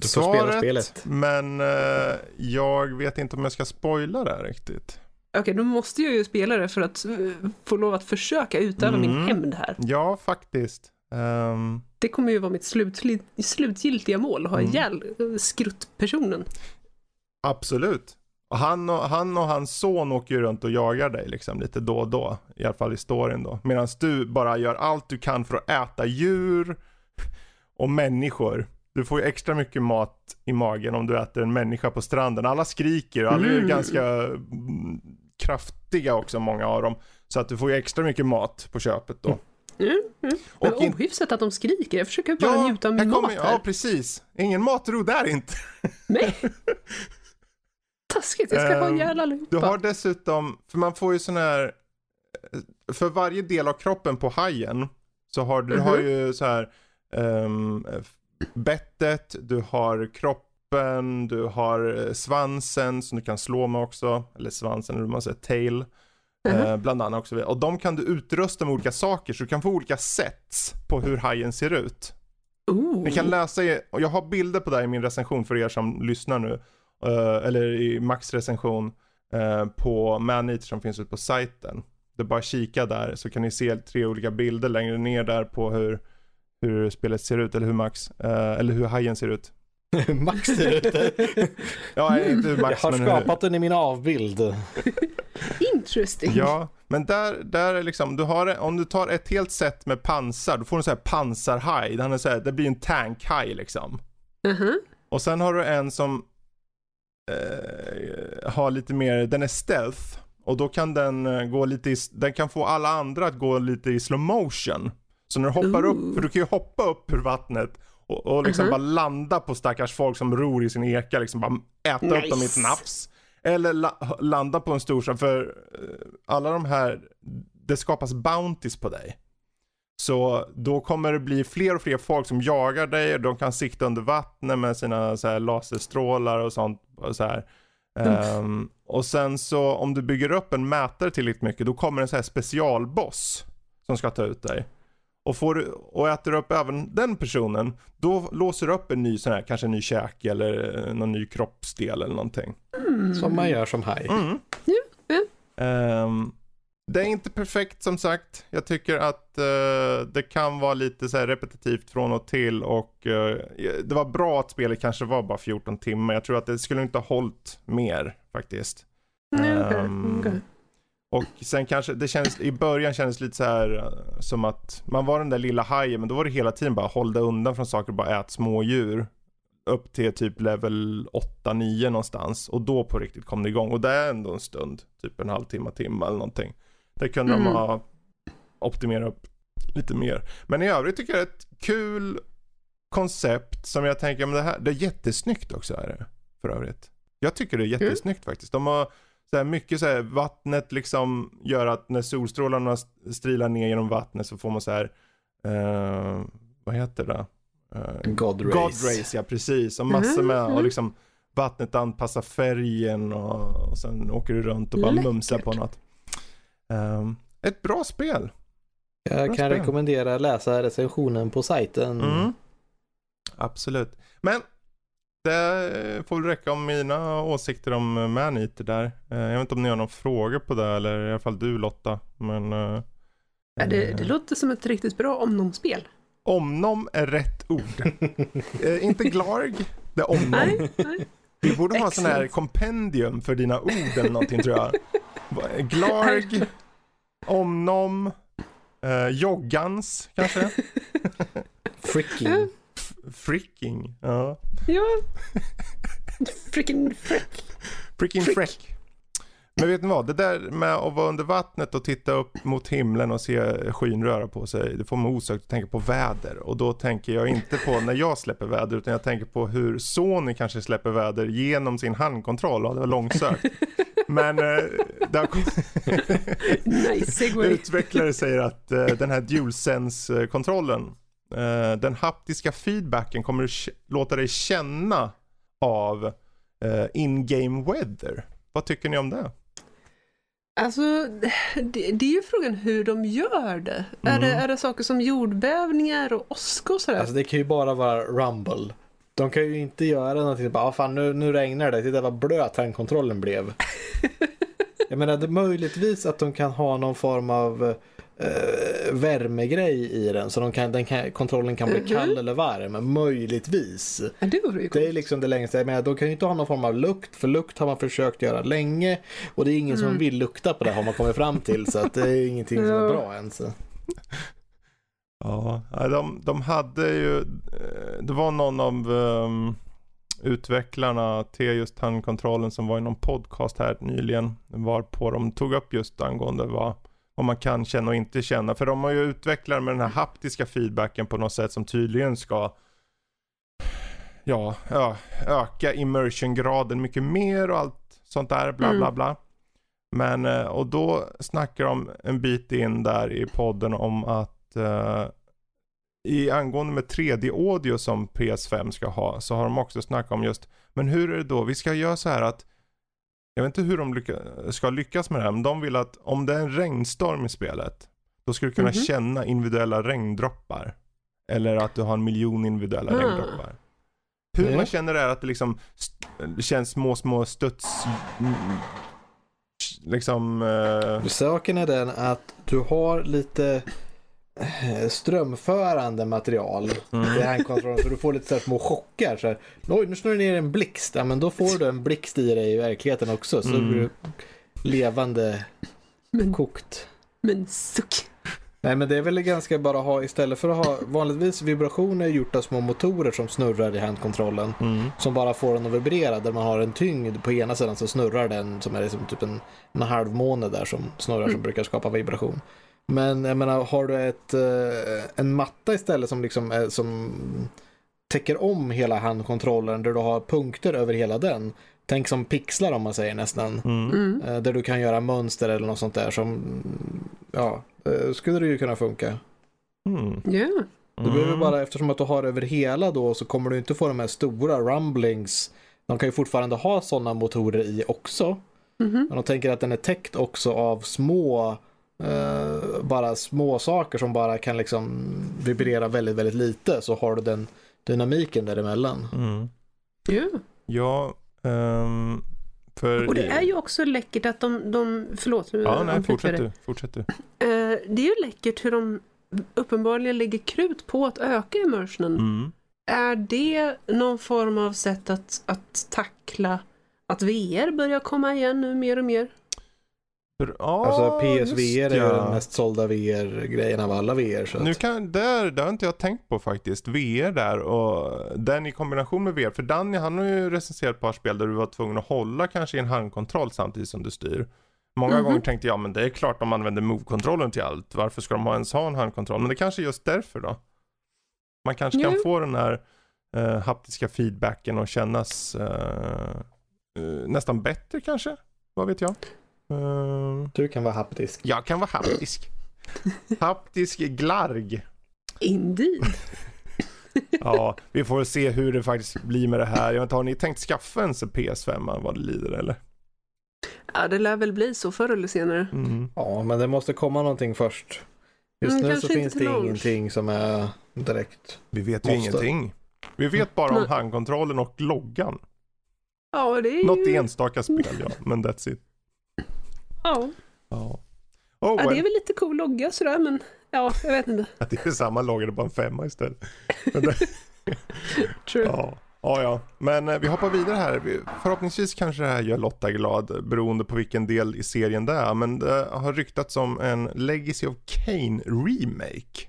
spela svaret, spelet. men eh, jag vet inte om jag ska spoila det här riktigt. Okej, då måste jag ju spela det för att eh, få lov att försöka utöva min Mm. hämnd här. Ja, faktiskt. Ehm, Det kommer ju vara mitt slutli- slutgiltiga mål, att ha Mm. ihjäl eh, skruttpersonen. absolut. Och han, och han och hans son åker ju runt och jagar dig liksom lite då och då. I alla fall i storyn då. Medan du bara gör allt du kan för att äta djur och människor. Du får ju extra mycket mat i magen om du äter en människa på stranden. Alla skriker och alla är Mm. ganska mm, kraftiga också, många av dem. Så att du får ju extra mycket mat på köpet då. Mm, mm. Men Och in- ohyfsat att de skriker, jag försöker bara njuta av min mat här. Ja, precis. Ingen matro där inte. Nej! Taskigt, jag ska ha Ehm, ihjäl Du allihopa. har dessutom, för man får ju sån här, för varje del av kroppen på hajen så har du Mhm. har ju så här um, bettet, du har kropp, kroppen, du har eh, svansen som du kan slå med också. Eller svansen, eller man säger, tail. Eh, bland annat också. Och de kan du utrusta med olika saker så du kan få olika sets på hur hajen ser ut. Ooh. Ni kan läsa, i, och jag har bilder på det här i min recension för er som lyssnar nu. eh, eller i Max recension eh, på Maneater som finns ute på sajten. Det är bara kika där så kan ni se tre olika bilder längre ner där på hur, hur spelet ser ut, eller hur Max, eh, eller hur hajen ser ut. Max ser ut. Ja, inte hur Jag Max har men hur, skapat den i min avbild. Interesting. Ja, men där, där är liksom, du har, om du tar ett helt set med pansar, då får du en sån här pansarhaj. Den är så här, det blir en tankhaj liksom. Mhm. Och sen har du en som eh, har lite mer, den är stealth. Och då kan den eh, gå lite i, den kan få alla andra att gå lite i slow motion. Så när du hoppar upp, Ooh. för du kan ju hoppa upp ur vattnet och, och liksom Mhm. bara landa på stackars folk som ror i sin eka, liksom bara äta upp dem i ett Nice. nafs. Eller la, landa på en stor sån, för eh, alla de här, det skapas bounties på dig. Så då kommer det bli fler och fler folk som jagar dig de kan sikta under vattnet med sina så här, laserstrålar och sånt. Och, så här. Ehm, och sen så om du bygger upp en mätare tillräckligt mycket då kommer en så här specialboss som ska ta ut dig. Och, får och äter upp även den personen, då låser du upp en ny sån här, kanske en ny käke eller eh, någon ny kroppsdel eller någonting. Som man gör som haj. Mm. Ja, ja. Ehm, det är inte perfekt som sagt. Jag tycker att eh, det kan vara lite så här repetitivt från och till och eh, det var bra att spelet kanske var bara 14 timmar. Jag tror att det skulle inte ha hållit mer faktiskt. Ja, okej, Ehm, okej. Och sen kanske, det kändes, i början kändes det lite så här eh, som att man var den där lilla hajen men då var det hela tiden bara håll dig undan från saker och bara ät små djur. Upp till typ level 8-9 någonstans och då på riktigt kom det igång och det är ändå en stund, typ en halvtimme, timme eller någonting. Där kunde Mm. de ha optimerat upp lite mer. Men i övrigt tycker jag det är ett kul koncept som jag tänker, men det här, det är jättesnyggt också är det för övrigt. Jag tycker det är jättesnyggt faktiskt. De har så här mycket så här, vattnet liksom gör att när solstrålarna st- strilar ner genom vattnet så får man så här, eh, vad heter det? Eh, God race. God race, ja precis. Och massor med, Mhm. och liksom vattnet anpassar färgen och, och sen åker du runt och bara Läckert. mumsar på något. Ehm, ett bra spel. Jag Bra kan spel. rekommendera att läsa recensionen på sajten. Mm. Absolut. Men det får väl räcka om mina åsikter om Maneater där. Eh, Jag vet inte om ni har några frågor på det eller i alla fall du Lotta. Men, eh, Ja, det, det eh, låter som ett riktigt bra omnomspel. Omnom är rätt ord. Eh, inte Glarg, det är omnom. Nej, nej. Vi borde ha sån här kompendium för dina ord eller någonting tror jag. Glarg, omnom, eh, joggans kanske? Freaking. Fricking, ja. Ja. Freaking freck. Freaking Frick. freck. Men vet ni vad, det där med att vara under vattnet och titta upp mot himlen och se skyn röra på sig, det får mig osökt att tänka på väder. Och då tänker jag inte på när jag släpper väder, utan jag tänker på hur Sony kanske släpper väder genom sin handkontroll. Ja, det var långsökt. Men eh, det har Nice. Utvecklare säger att eh, den här DualSense-kontrollen, eh, den haptiska feedbacken kommer att k- låta dig känna av eh, in-game weather. Vad tycker ni om det? Alltså, det, det är ju frågan hur de gör det. Är, det Mm. är det saker som jordbävningar och åska och sådär? Alltså det kan ju bara vara rumble. De kan ju inte göra någonting bara, ah, fan nu, nu regnar det, titta vad blöt handkontrollen blev. Jag menar, det är möjligtvis att de kan ha någon form av eh, värmegrej i den så de kan, den kan, kontrollen kan bli Mhm. kall eller varm. Möjligtvis. ja, det vore ju Det är liksom det längsta. Jag menar, de kan ju inte ha någon form av lukt, för lukt har man försökt göra länge och det är ingen som Mm. vill lukta på det har man kommit fram till så att det är ingenting som är bra ens. Ja, de, de hade ju, eh, det var någon av um, utvecklarna till just handkontrollen som var i någon podcast här nyligen. Var på de tog upp just angående vad, vad man kan känna och inte känna. För de har ju utvecklat med den här haptiska feedbacken på något sätt som tydligen ska ja, öka immersion-graden mycket mer och allt sånt där bla bla Mm. bla. Men, eh, och då snackar de en bit in där i podden om att eh, i angående med 3D-audio som PS5 ska ha så har de också snackat om just, men hur är det då? Vi ska göra så här att, jag vet inte hur de lycka, ska lyckas med det här, men de vill att om det är en regnstorm i spelet, då ska du kunna Mhm. känna individuella regndroppar. Eller att du har en miljon individuella Ah. regndroppar. Hur Ja. man känner är att det liksom det känns små, små studs... mm, Liksom... eh, Saken är den att du har lite strömförande material Mm. i handkontrollen så du får lite så här små chockar. Så här, Oj, nu snurrar det ner en blixt. Ja, men då får du en blixt i dig i verkligheten också. Så Mm. blir du levande Men, kokt. men suck. Nej, men det är väl ganska bara att ha istället för att ha vanligtvis vibrationer gjort av små motorer som snurrar i handkontrollen. mm. Som bara får den att vibrera. Där man har en tyngd på ena sidan så snurrar den som är liksom typ en, en halvmåne där som snurrar som brukar skapa vibration. Men jag menar, har du ett, eh, en matta istället som liksom är, som täcker om hela handkontrollen där du har punkter över hela den. Tänk som pixlar om man säger nästan. Mm. Mm. Eh, Där du kan göra mönster eller något sånt där som, ja, eh, skulle det ju kunna funka. Mm. Ja. Du behöver bara, eftersom att du har över hela då så kommer du inte få de här stora rumblings. De kan ju fortfarande ha sådana motorer i också. Mhm. Men de tänker att den är täckt också av små, eh, bara små saker som bara kan liksom vibrera väldigt, väldigt lite. Så har du den dynamiken däremellan. Mm. Ja. Ja, ehm, för... Och det är ju också läckert att de, de förlåt nu Ja, nej, fortsätt du. Fortsätt du. Eh, det är ju läckert hur de uppenbarligen lägger krut på att öka immersionen. Mm. Är det någon form av sätt att, att tackla att VR börjar komma igen nu mer och mer? Ja, Alltså PSVR är ju ja. den mest sålda VR-grejen av alla VR. Så Nu att, kan, där, där har inte jag tänkt på faktiskt. VR där och den i kombination med VR. För Danny han har ju recenserat ett par spel där du var tvungen att hålla kanske i en handkontroll samtidigt som du styr. Många Mhm. gånger tänkte jag men det är klart de använder move-kontrollen till allt. Varför ska de ha ens ha en handkontroll? Men det kanske är just därför då. Man kanske kan Jo. få den här eh, haptiska feedbacken och kännas eh, eh, nästan bättre kanske. Vad vet jag. Eh, du kan vara haptisk. jag kan vara haptisk. Haptisk glarg. Indeed. Ja, vi får se hur det faktiskt blir med det här. Jag vet inte, har ni tänkt skaffa en PS5 vad det lider eller? Ja, det lär väl bli så förr eller senare. Mm. Ja, men det måste komma någonting först. Just Mm, nu så finns det launch. ingenting som är direkt. Vi vet ju Måste. ingenting. Vi vet bara om handkontrollen och loggan. Ja, det är Något ju... enstaka spel ja, men that's it. Ja. Ja. ja, Oh, det är väl lite cool logga sådär, men ja, jag vet inte. Det är samma logga, det är bara en femma istället. True. ja. Ja, ja. Men eh, vi hoppar vidare här. Vi- Förhoppningsvis kanske det här gör Lotta glad beroende på vilken del i serien det är. Men det har ryktats om en Legacy of Kane remake.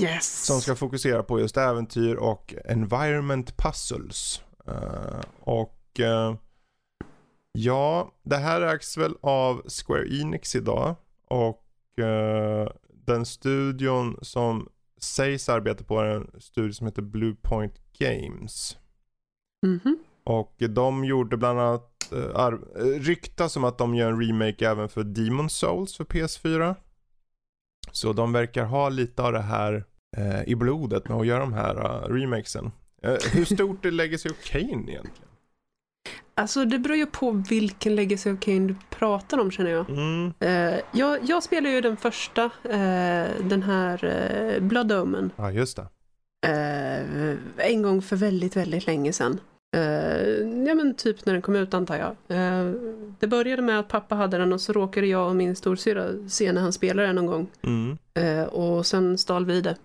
Yes. Som ska fokusera på just äventyr och environment puzzles. Eh, och eh, ja, det här ägs väl av Square Enix idag. Och eh, den studion som sägs arbeta på är en studio som heter Bluepoint Games. Mhm. Och de gjorde bland annat, ar- eh, ryktas som att de gör en remake även för Demon Souls för PS4. Så de verkar ha lite av det här eh, i blodet med att göra de här uh, remakesen. Eh, hur stort är Legacy of Kane egentligen? Alltså, det beror ju på vilken Legacy of Kane du pratar om, känner jag. Mm. Eh, jag, jag spelar ju den första, eh, den här uh, Blood Omen, Ja, just det. eh, en gång för väldigt, väldigt länge sedan. Eh, ja men typ när den kom ut antar jag. Eh, det började med att pappa hade den och så råkade jag och min storsyrra se när han spelade den någon gång. Mm. Eh, och sen stal vi det.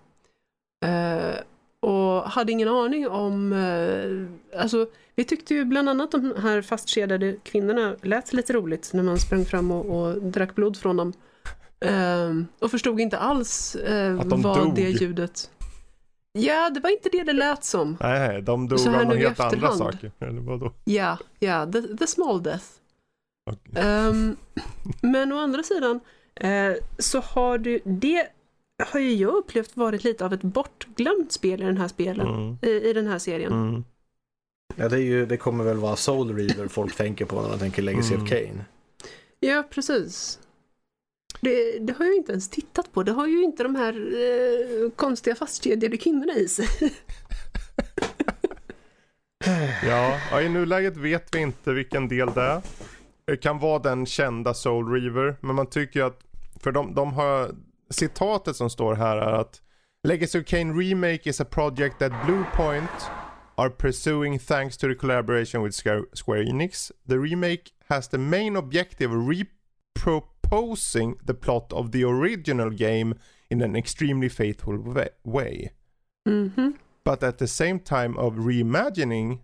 Och hade ingen aning om, eh, alltså vi tyckte ju bland annat de här fastkedjade kvinnorna lät lite roligt när man sprang fram och, och drack blod från dem. Eh, och förstod inte alls eh, de vad dog. det ljudet... Ja, det var inte det det lät som. Nej, de dog av några i helt andra saker. Eller vadå? Ja, ja, the, the small death. Okej. Ehm, men å andra sidan eh, så har du, det har ju jag upplevt varit lite av ett bortglömt spel i den här spelen, Mm. i, i den här serien. Mm. Ja, det, är ju, det kommer väl vara Soul Reaver folk tänker på när de tänker Legacy Mm. of Kane. Ja, precis. Det, det har jag inte ens tittat på. Det har ju inte de här eh, konstiga fastkedjade kvinnorna i sig. Ja, ja, i nuläget vet vi inte vilken del det är. Det kan vara den kända Soul Reaver, men man tycker att, för de, de har, citatet som står här är att Legacy of Kane Remake is a project that Bluepoint are pursuing thanks to the collaboration with Square Enix. The remake has the main objective of reproposing the plot of the original game in an extremely faithful wa- way. Mhm. but at the same time of reimagining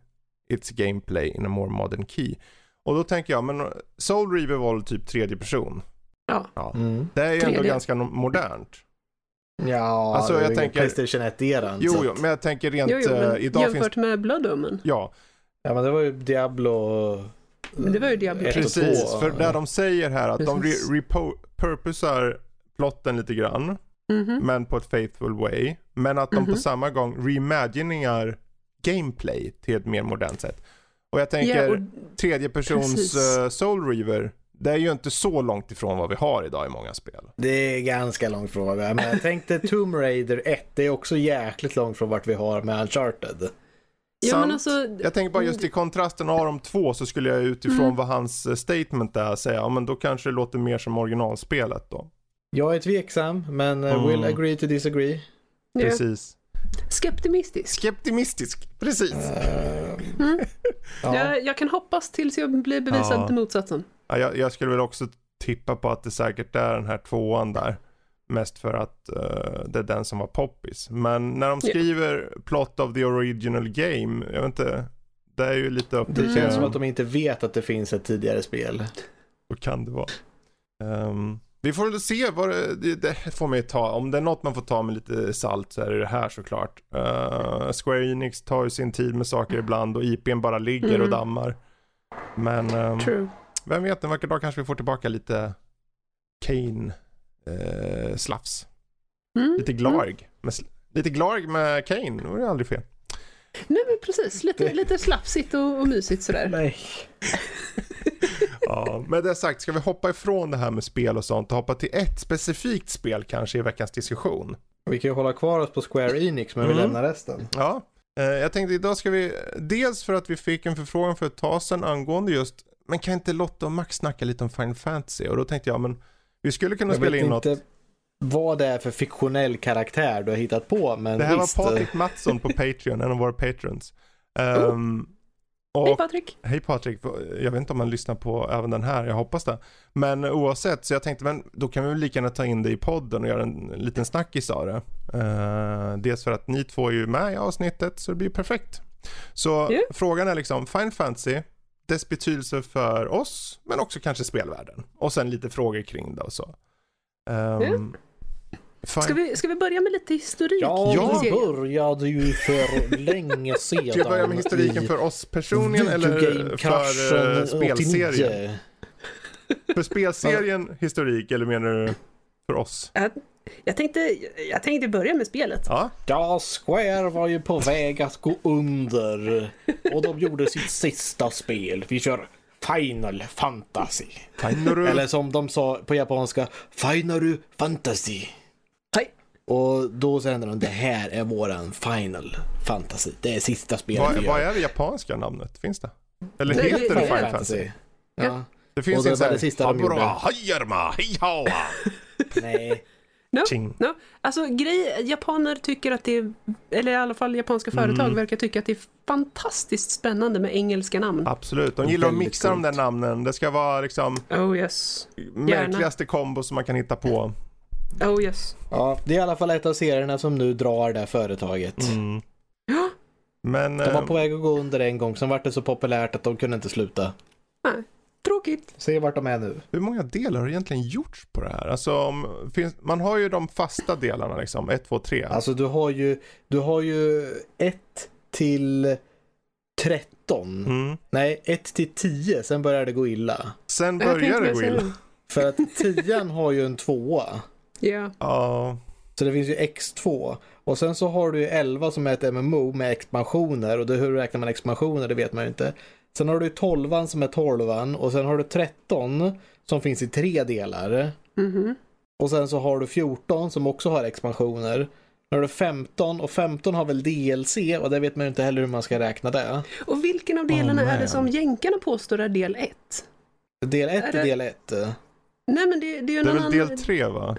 its gameplay in a more modern key. Och då tänker jag, men Soul Reaver var typ tredje person? Ja. Mm. Det är ju ändå 3D. ganska modernt. Ja, Alltså, det jag tänker- Playstation 1-eran. Jo, jo, men jag tänker rent, Jo, jo, men eh, idag finns jämfört med Blood Omen. Ja, Ja, men det var ju Diablo... Men det var ju Diablo ett och precis. två. För där de säger här att de Precis. re- repurposar plotten lite grann, Mhm. men på ett faithful way. Men att de på Mhm. samma gång reimaginingar gameplay till ett mer modernt sätt. Och jag tänker, Ja, och, tredje persons eh, Soul Reaver, det är ju inte så långt ifrån vad vi har idag i många spel. Det är ganska långt från vad vi har. Men jag tänkte Tomb Raider 1, det är också jäkligt långt från vart vi har med Uncharted. ja, men alltså, Jag tänker bara just i kontrasten av de två så skulle jag utifrån Mm. vad hans eh, statement är säga, ja men då kanske det låter mer som originalspelet då. Jag är tveksam, men Mm. mm. will agree to disagree. ja, Precis. skeptimistisk. Skeptimistisk, precis. Eh, Mm. ja. Jag, jag kan hoppas tills jag blir bevisad Ja. till motsatsen. Ja, jag, jag skulle väl också tippa på att det säkert är den här tvåan där. Mest för att eh, det är den som var poppis. Men när de skriver plot of the original game, jag vet inte. Det är ju lite upp Det till Mm. känns som att de inte vet att det finns ett tidigare spel. Så kan det vara. Ehm, vi får väl se vad det, det, det får man ju ta. Om det är något man får ta med lite salt så är det det här såklart. Uh, Square Enix tar ju sin tid med saker ibland och IPn bara ligger och Mm. dammar. Men ehm, True. Vem vet, en vacker dag kanske vi får tillbaka lite Kane uh, slafs. Mm. Lite glarg. Med, sl- lite glarg med Kane, det vore aldrig fel. Nej men precis, lite, lite slafsigt och, och mysigt sådär. Nej. Ja, med det sagt, ska vi hoppa ifrån det här med spel och sånt och hoppa till ett specifikt spel kanske i veckans diskussion? Vi kan ju hålla kvar oss på Square Enix, men vi Mm. lämnar resten. Ja, eh, jag tänkte idag ska vi, dels för att vi fick en förfrågan för ett tag sedan angående just, men kan inte Lotta och Max snacka lite om Final Fantasy? Och då tänkte jag, men vi skulle kunna Jag spela in något. inte vad det är för fiktionell karaktär du har hittat på, men Det här visst. var Patrik Mattsson på Patreon, en av våra patrons. Ehm, och, Hej Patrik! Hej Patrik, jag vet inte om man lyssnar på även den här, jag hoppas det. Men oavsett, så jag tänkte, men då kan vi väl lika gärna ta in det i podden och göra en liten snackis av det. Eh, dels för att ni två är ju med i avsnittet, så det blir perfekt. Så Ja. frågan är liksom, Final Fantasy, dess betydelse för oss, men också kanske spelvärlden. Och sen lite frågor kring det och så. Um, Ska vi, ska vi börja med lite historik? Ja, i Ja. det serien? började ju för länge sedan. Ska jag börja med historiken för oss personligen eller för uh, spelserien? 89. För spelserien historik eller menar du för oss? Jag, tänkte, jag tänkte börja med spelet. Ja, Ja, Square var ju på väg att gå under och de gjorde sitt sista spel. Vi kör Final Fantasy. Tainoru. Eller som de sa på japanska, Final Fantasy. Hej. Och då säger de, det här är våran Final Fantasy. Det är sista spelet Vad, vi vad gör. är det japanska namnet? Finns det? Eller heter det- det det- Final Fantasy? Ja. Det finns Och det en var sån här... det sista de gjorde. Nej. No, ching. no. Alltså grej, japaner tycker att det är, eller i alla fall japanska företag Mm. verkar tycka att det är fantastiskt spännande med engelska namn. Absolut, de gillar att mixa de där namnen. Det ska vara liksom Oh yes. märkligaste kombo som man kan hitta på. Oh yes. Ja, det är i alla fall ett av serierna som nu drar det här företaget. Mm. Ja, Men... De var eh, på väg att gå under en gång, sen vart det så populärt att de kunde inte sluta. nej. Tråkigt. Se vart de är nu. Hur många delar har egentligen gjorts på det här? Alltså, om, finns, man har ju de fasta delarna liksom, 1, 2, 3. Alltså du har ju, du har ju 1 till 13. Mm. Nej, 1 till 10, sen börjar det gå illa. Sen börjar det gå illa. För att 10 har ju en tvåa. Ja. Ja, Så det finns ju X2. Och sen så har du ju 11 som är ett MMO med expansioner. Och det, hur räknar man expansioner, det vet man ju inte. Sen har du 12 som är 12 och sen har du 13 som finns i tre delar. Mhm. Och sen så har du 14 som också har expansioner. Nu har du 15 och 15 har väl DLC och det vet man ju inte heller hur man ska räkna det. Och vilken av delarna Oh, är det som jänkarna påstår är del 1? Del 1 Är är det- del 1. Nej men det, det är ju Det är väl annan... del tre va?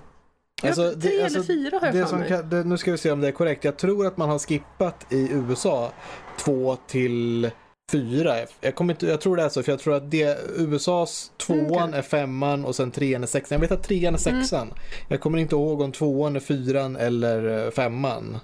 Ja, Alltså, tre det- eller alltså, fyra har jag Det för som mig. kan, det, nu ska vi se om det är korrekt. Jag tror att man har skippat i USA 2 till 4. Jag, kommer inte, jag tror det är så, för jag tror att det, USAs tvåan Okej. är femman och sen trean är sexan. Jag vet att trean är Mm. sexan. Jag kommer inte ihåg om tvåan är fyran eller eh, femman.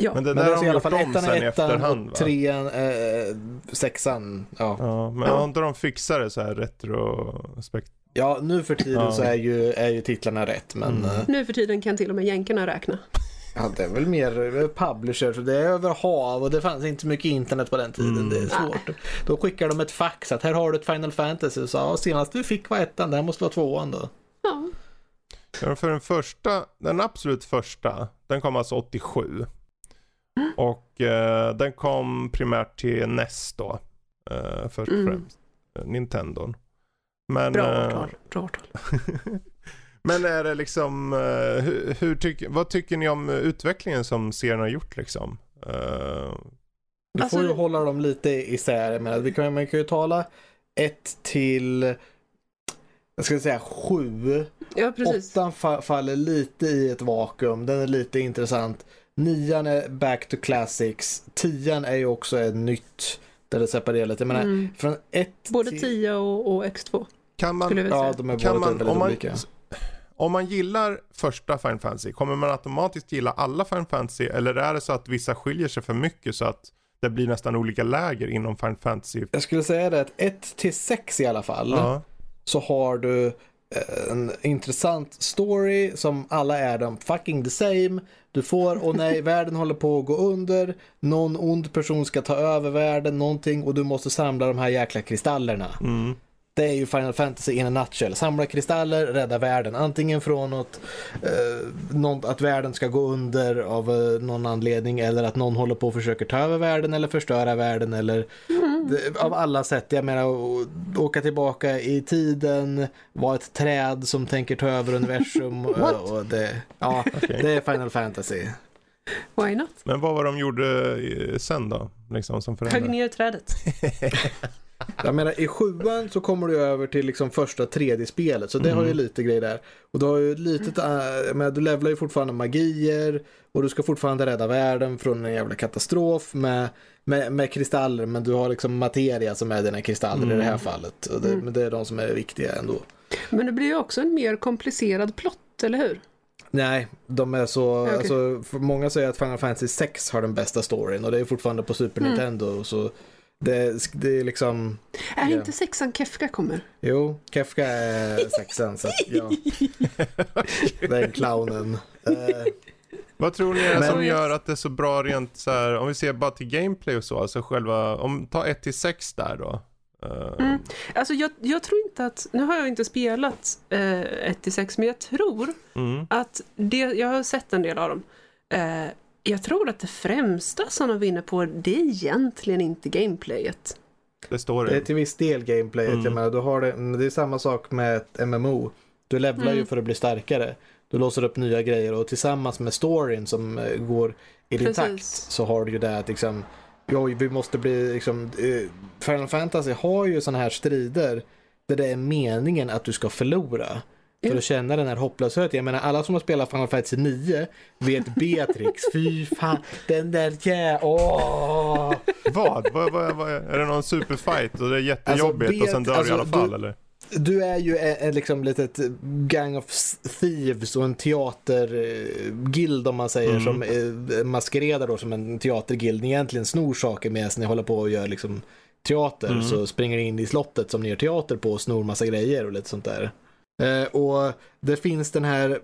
Ja. Men det Men där det är har de gjort om ettan sen i efterhand va? trean eh, sexan. Ja. Ja, men Ja. har inte de fixat det så här retrospekt? ja, nu för tiden Ja. så är ju, är ju titlarna rätt, men Mm. eh, Nu för tiden kan till och med jänkarna räkna. Ja, det är väl mer eh, publishers. Det är över hav och det fanns inte mycket internet på den tiden. Mm. Det är svårt. Då skickar de ett fax att här har du ett Final Fantasy. Så ja, senast vi fick var ettan, det här måste vara tvåan då. Ja. Ja, för den första, den absolut första, den kom alltså 87. Och eh, den kom primärt till NES då. Eh, först och Mm. främst. Eh, Nintendon. Men, Bra eh, årtal. Bra årtal. men är det liksom, eh, hur, hur tycker, vad tycker ni om utvecklingen som serien har gjort liksom? Eh, Du Alltså- får ju hålla dem lite isär. Men vi kan, man kan ju tala ett till, jag ska säga sju. Ja, precis. Åttan fa- faller lite i ett vakuum. Den är lite intressant. Nian är back to classics. Tian är ju också ett nytt där det separerar lite. Jag menar, Mm. från ett Både till... 10 och, och X2 kan man, Ja, de är kan båda man, väldigt om man, olika. Om man gillar första Final Fantasy, kommer man automatiskt gilla alla Final Fantasy? Eller är det så att vissa skiljer sig för mycket så att det blir nästan olika läger inom Final Fantasy? Jag skulle säga det att 1 till 6 i alla fall Ja. så har du eh, en intressant story som alla är de fucking the same. Du får, och nej, världen håller på att gå under. Någon ond person ska ta över världen, någonting och du måste samla de här jäkla kristallerna. Mm. Det är ju Final Fantasy in a nutshell. Samla kristaller, rädda världen. Antingen från något, eh, något, att världen ska gå under av eh, någon anledning eller att någon håller på och försöker ta över världen eller förstöra världen eller det, av alla sätt. Jag menar å- åka tillbaka i tiden, vara ett träd som tänker ta över universum. och, och det, ja, Okej. det är Final Fantasy. Why not? Men vad var de gjorde eh, sen då? Liksom som Högg ner trädet. Jag menar i sjuan så kommer du över till liksom första 3D-spelet så det har ju Mm. lite grejer där. Och du har ju lite, äh, men du levlar ju fortfarande magier och du ska fortfarande rädda världen från en jävla katastrof med, med, med kristaller men du har liksom materia som är dina kristaller i det här Mm. fallet. Och det, Mm. Men det är de som är viktiga ändå. Men det blir ju också en mer komplicerad plott, eller hur? Nej, de är så, Okej. alltså, många säger att Final Fantasy 6 har den bästa storyn och det är fortfarande på Super Mm. Nintendo så det, det är liksom, Är Ja. inte sexan Kefka kommer? jo, Kefka är sexan så att, ja. Den clownen. Eh, Vad tror ni är Men- som gör att det är så bra rent så här, om vi ser bara till gameplay och så, alltså själva, om ta 1 till 6 där då. Eh, Mm. Alltså jag, jag tror inte att, nu har jag inte spelat eh, 1-6 men jag tror mm. att det, jag har sett en del av dem. Eh, jag tror att det främsta som de vinner på det är egentligen inte gameplayet. Det står det är det. till viss del gameplayet. Mm. Jag menar, du har det, det är samma sak med ett MMO. Du levlar ju Mm. för att bli starkare. Du låser upp nya grejer och tillsammans med storyn som eh, går i din Precis. takt så har du ju det att liksom Jo, vi måste bli liksom eh, Final Fantasy har ju sådana här strider där det är meningen att du ska förlora. För Ja. att känna den här hopplösheten. Jag menar alla som har spelat Final Fantasy 9 vet Beatrix. Fy fan, den där jä... Åh! Vad? vad, vad, vad? Är det någon superfight och det är jättejobbigt Alltså, och sen bet- dör du i alla alltså, fall du- eller? Du är ju en, en liksom litet gang of thieves och en teaterguild om man säger Mm. som eh, maskeradar då som en teaterguild. Ni egentligen snor saker med ni håller på och gör liksom teater Mm. så springer ni in i slottet som ni gör teater på och snor massa grejer och lite sånt där. Eh, och det finns den här,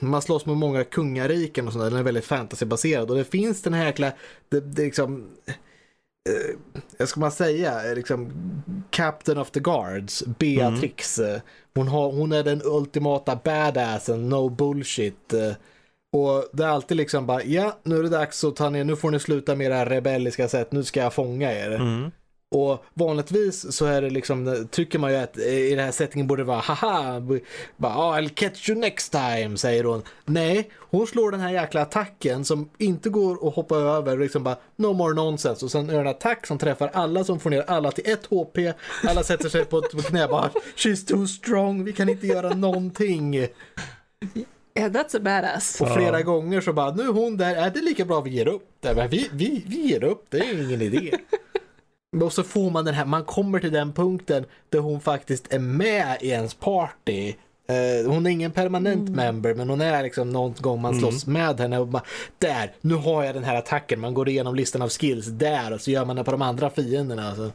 man slåss med många kungariken och sånt där, den är väldigt fantasybaserad och det finns den här jäkla, det, det liksom eh, ska man säga, eh, liksom Captain of the Guards, Beatrix. eh, Hon, har, hon är den ultimata badassen, no bullshit. eh, Och det är alltid liksom bara, ja nu är det dags att ta ner, nu får ni sluta med era rebelliska sätt, nu ska jag fånga er. Mm. Och vanligtvis så är det liksom, tycker man ju att i den här settingen borde det vara haha, bara, oh, I'll catch you next time, säger hon. Nej, hon slår den här jäkla attacken som inte går att hoppa över, liksom bara no more nonsense. Och sen gör en attack som träffar alla som får ner alla till ett HP. Alla sätter sig på ett knä bara, she's too strong, vi kan inte göra någonting. Yeah, that's a badass. Och flera gånger så bara, nu är hon där, är det lika bra vi ger upp? Det är, vi, vi, vi ger upp, det är ingen idé. Och så får man den här, man kommer till den punkten där hon faktiskt är med i ens party. Eh, hon är ingen permanent Mm. member men hon är liksom någon gång man slåss med henne och bara, där, nu har jag den här attacken. Man går igenom listan av skills där och så gör man det på de andra fienderna. Alltså.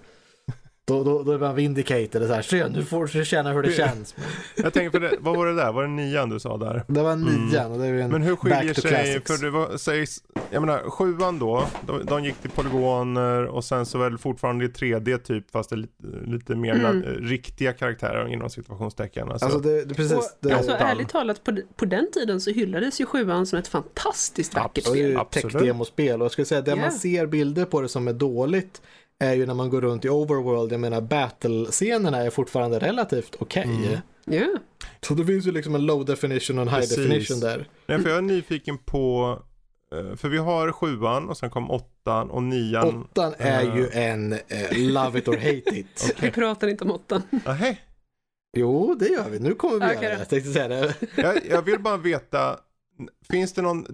Då, då, då är man vindicated och så här, se nu får du känna hur det känns. Jag tänker för det, vad var det där? Var det nian du sa där? Det var nian och det är en Mm. Men hur skiljer back to sig, classics. för det var, sägs, jag menar sjuan då, de, de gick till polygoner och sen så väl fortfarande i 3D typ fast det är lite, lite mer Mm. riktiga karaktärer inom situationstecken. Alltså, Alltså det, det precis. Och, det, alltså åttan. ärligt talat, på, på den tiden så hyllades ju sjuan som ett fantastiskt vackert Och det är spel. ju tech-demospel och jag skulle säga det Ja. man ser bilder på det som är dåligt är ju när man går runt i overworld, jag menar battle-scenerna är fortfarande relativt okej. Mm. Ja. Så det finns ju liksom en low definition och en high Precis. definition där. Nej, för jag är nyfiken på, eh, för vi har sjuan och sen kom åttan och nian. Åttan är eh, ju en eh, love it or hate it. Vi pratar inte om åttan. Nähä. Jo, det gör vi. Nu kommer vi Okej göra det. Jag tänkte säga det. jag, jag vill bara veta, finns det någon,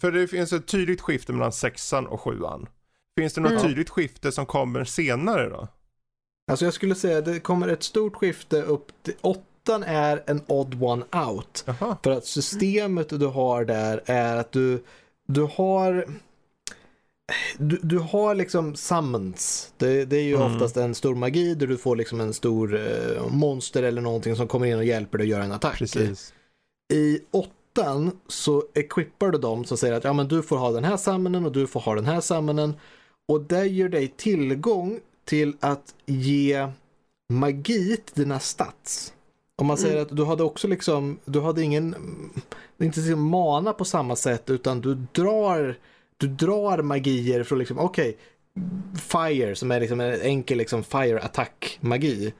för det finns ett tydligt skifte mellan sexan och sjuan. Finns det något Mm. tydligt skifte som kommer senare då? Alltså jag skulle säga det kommer ett stort skifte upp till åttan är en odd one out. Jaha. För att systemet du har där är att du, du har du, du har liksom summons. Det, det är ju Mm. oftast en stor magi där du får liksom en stor eh, monster eller någonting som kommer in och hjälper dig att göra en attack. Precis. I åttan så equippar du dem som säger att ja, men du får ha den här summonen och du får ha den här summonen. Och det ger dig tillgång till att ge magi till dina stats. Om man säger Mm. att du hade också liksom, du hade ingen, inte liksom mana på samma sätt utan du drar, du drar magier från liksom, okej, fire som är liksom en enkel liksom fire attack magi.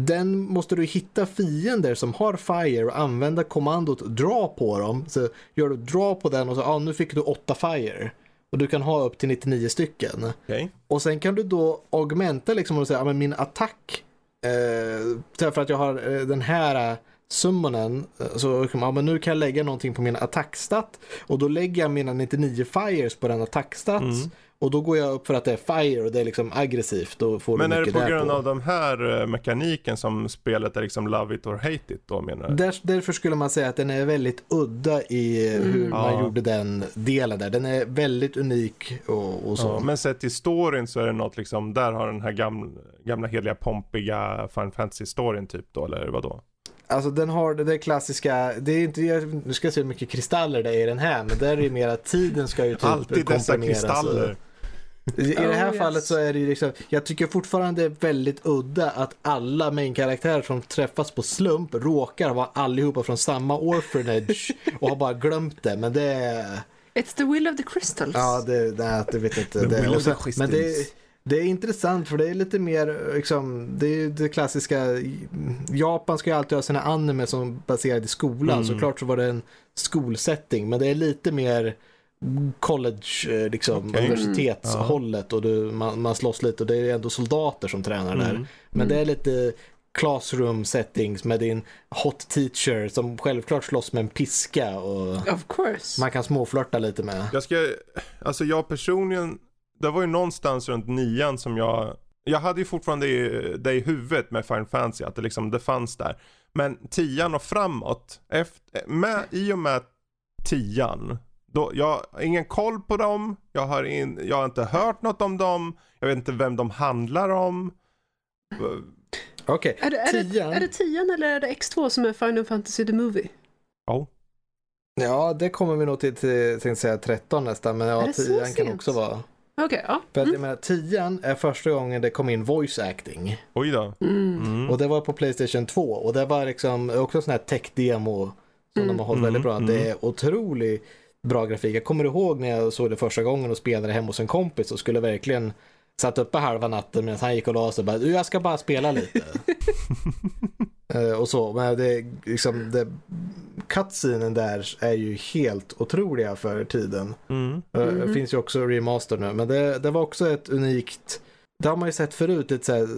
Den måste du hitta fiender som har fire och använda kommandot dra på dem. Så gör du dra på den och så, ja nu fick du åtta fire. Och du kan ha upp till 99 stycken. Okej. Och sen kan du då augmenta liksom och säga, ja men min attack, eh, därför att jag har eh, den här eh, summonen, eh, så ja, men nu kan jag lägga någonting på min attackstat och då lägger jag mina 99 fires på den attackstat Mm. Och då går jag upp för att det är fire och det är liksom aggressivt. Då får Men är det på grund av de här eh, mekaniken som spelet är liksom love it or hate it då menar du? Där, därför skulle man säga att den är väldigt udda i eh, hur Mm. man Ja. gjorde den delen där. Den är väldigt unik och, och så. Ja, men sett till storyn så är det något liksom, där har den här gamla, gamla heliga pompiga Final Fantasy-storyn typ då, eller vadå? Alltså den har det där klassiska, det är inte, nu ska jag se hur mycket kristaller det är i den här, men där är det mer att tiden ska ju typ Alltid dessa kristaller. I, det här Oh, yes. fallet så är det ju liksom, jag tycker fortfarande det är väldigt udda att alla main-karaktärer som träffas på slump råkar vara allihopa från samma orphanage och har bara glömt det, men det är... It's the will of the crystals. Ja, det, nej, det vet jag inte. The Det, will of the men det, crystals. det är intressant för det är lite mer, liksom, det är det klassiska, Japan ska ju alltid ha sina anime som baserade i skolan, Mm. såklart så var det en skolsetting, men det är lite mer college, eh, liksom, Okej. universitetshållet och du, man, man slåss lite och det är ändå soldater som tränar där. Mm. Men det är lite classroom settings med din hot teacher som självklart slåss med en piska och Of course. man kan småflörta lite med. Jag ska, alltså jag personligen, det var ju någonstans runt nian som jag, jag hade ju fortfarande i- det i huvudet med Final Fantasy, att det liksom, det fanns där. Men tian och framåt, efter, med, i och med tian, då, jag har ingen koll på dem, jag har, in, jag har inte hört något om dem, jag vet inte vem de handlar om. Okej, Är det, är, det, tian. är det tian eller är det X2 som är Final Fantasy the Movie? Ja, Ja, det kommer vi nog till, till tänkte säga 13 nästan, men Är ja, det så 10 kan också vara. Okej, ja. För att Mm. jag menar, 10 är första gången det kom in voice acting. oj då. Mm. Mm. Och det var på Playstation 2 och det var liksom också sån här tech-demo som Mm. de har hållit väldigt bra. Mm, Det är otroligt bra grafik. Jag kommer ihåg när jag såg det första gången och spelade hemma hos en kompis och skulle verkligen satt uppe halva natten medan han gick och la sig och bara, "Du, jag ska bara spela lite. Eh, och så, men det liksom, det, cutscenen där är ju helt otroliga för tiden. Mm. Eh, Mhm. Det finns ju också remaster nu, men det, det var också ett unikt, det har man ju sett förut, lite så här,